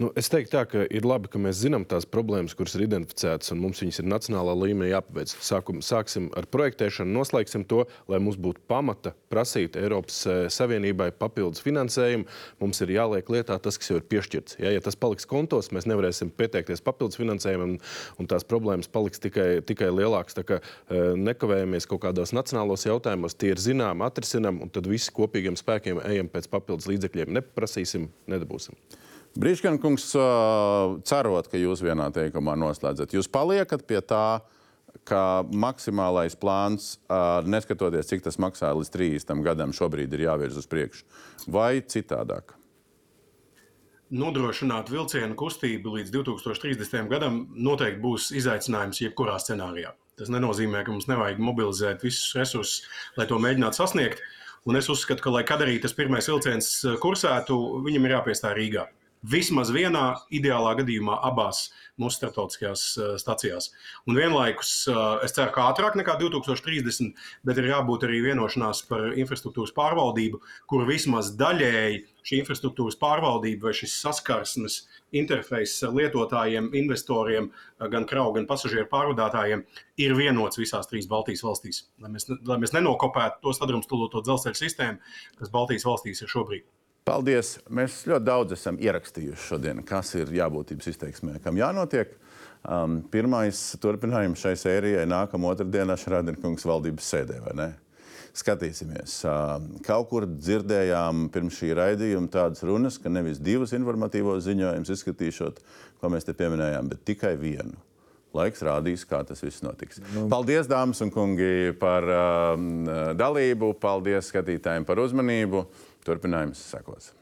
Nu, es teiktu, tā, ka ir labi, ka mēs zinām tās problēmas, kuras ir identificētas, un mums viņas ir nacionālā līmenī jāpabeidz. Sākum, sāksim ar projektēšanu, noslēgsim to, lai mums būtu pamata prasīt Eiropas eh, Savienībai papildus finansējumu. Mums ir jāliek lietā tas, kas jau ir piešķirts. Ja, ja tas paliks kontos, mēs nevarēsim pieteikties papildus finansējumam, un tās problēmas paliks tikai, tikai lielākas. Tā kā eh, nekavējamies kaut kādos nacionālos jautājumos, tie ir zināmi, atrisinām, un tad visi kopīgiem spēkiem ejam pēc papildus līdzekļiem. Neprasīsim, nedabūsim. Brīškana kungs, cerot, ka jūs vienā teikumā noslēdzat, jūs paliekat pie tā, ka maksimālais plāns, neskatoties, cik tas maksā līdz 30 gadam, šobrīd ir jāvirz uz priekšu, vai citādāk? Nodrošināt vilcienu kustību līdz 2030. gadam noteikti būs izaicinājums jebkurā scenārijā. Tas nenozīmē, ka mums nevajag mobilizēt visus resursus, lai to mēģinātu sasniegt. Un es uzskatu, ka, lai kad arī tas pirmais vilciens kursētu, viņam ir jāpiestāj Rīgā vismaz vienā, ideālā gadījumā abās mūsu starptautiskajās uh, stacijās. Un vienlaikus uh, es ceru, ka ātrāk nekā 2030, bet ir jābūt arī vienošanās par infrastruktūras pārvaldību, kur vismaz daļēji šī infrastruktūras pārvaldība vai šis saskarsmes interfejs lietotājiem, investoriem, gan kravu, gan pasažieru pārvadātājiem ir vienots visās trīs Baltijas valstīs. Lai mēs, lai mēs nenokopētu to sadrumstaloto dzelzceļa sistēmu, kas Baltijas valstīs ir šobrīd. Paldies! Mēs ļoti daudz esam ierakstījuši šodien, kas ir jābūtības izteiksmē, kam jānotiek. Um, pirmais turpinājums šai sērijai nākamā otrdienā Šrādinkungs valdības sēdē, vai ne? Skatīsimies. Uh, kaut kur dzirdējām pirms šī raidījuma tādas runas, ka nevis divus informatīvos ziņojumus izskatīšot, ko mēs te pieminējām, bet tikai vienu. Laiks rādīs, kā tas viss notiks. Nu. Paldies, dāmas un kungi, par uh, dalību. Paldies skatītājiem par uzmanību. Turpinājums sekos.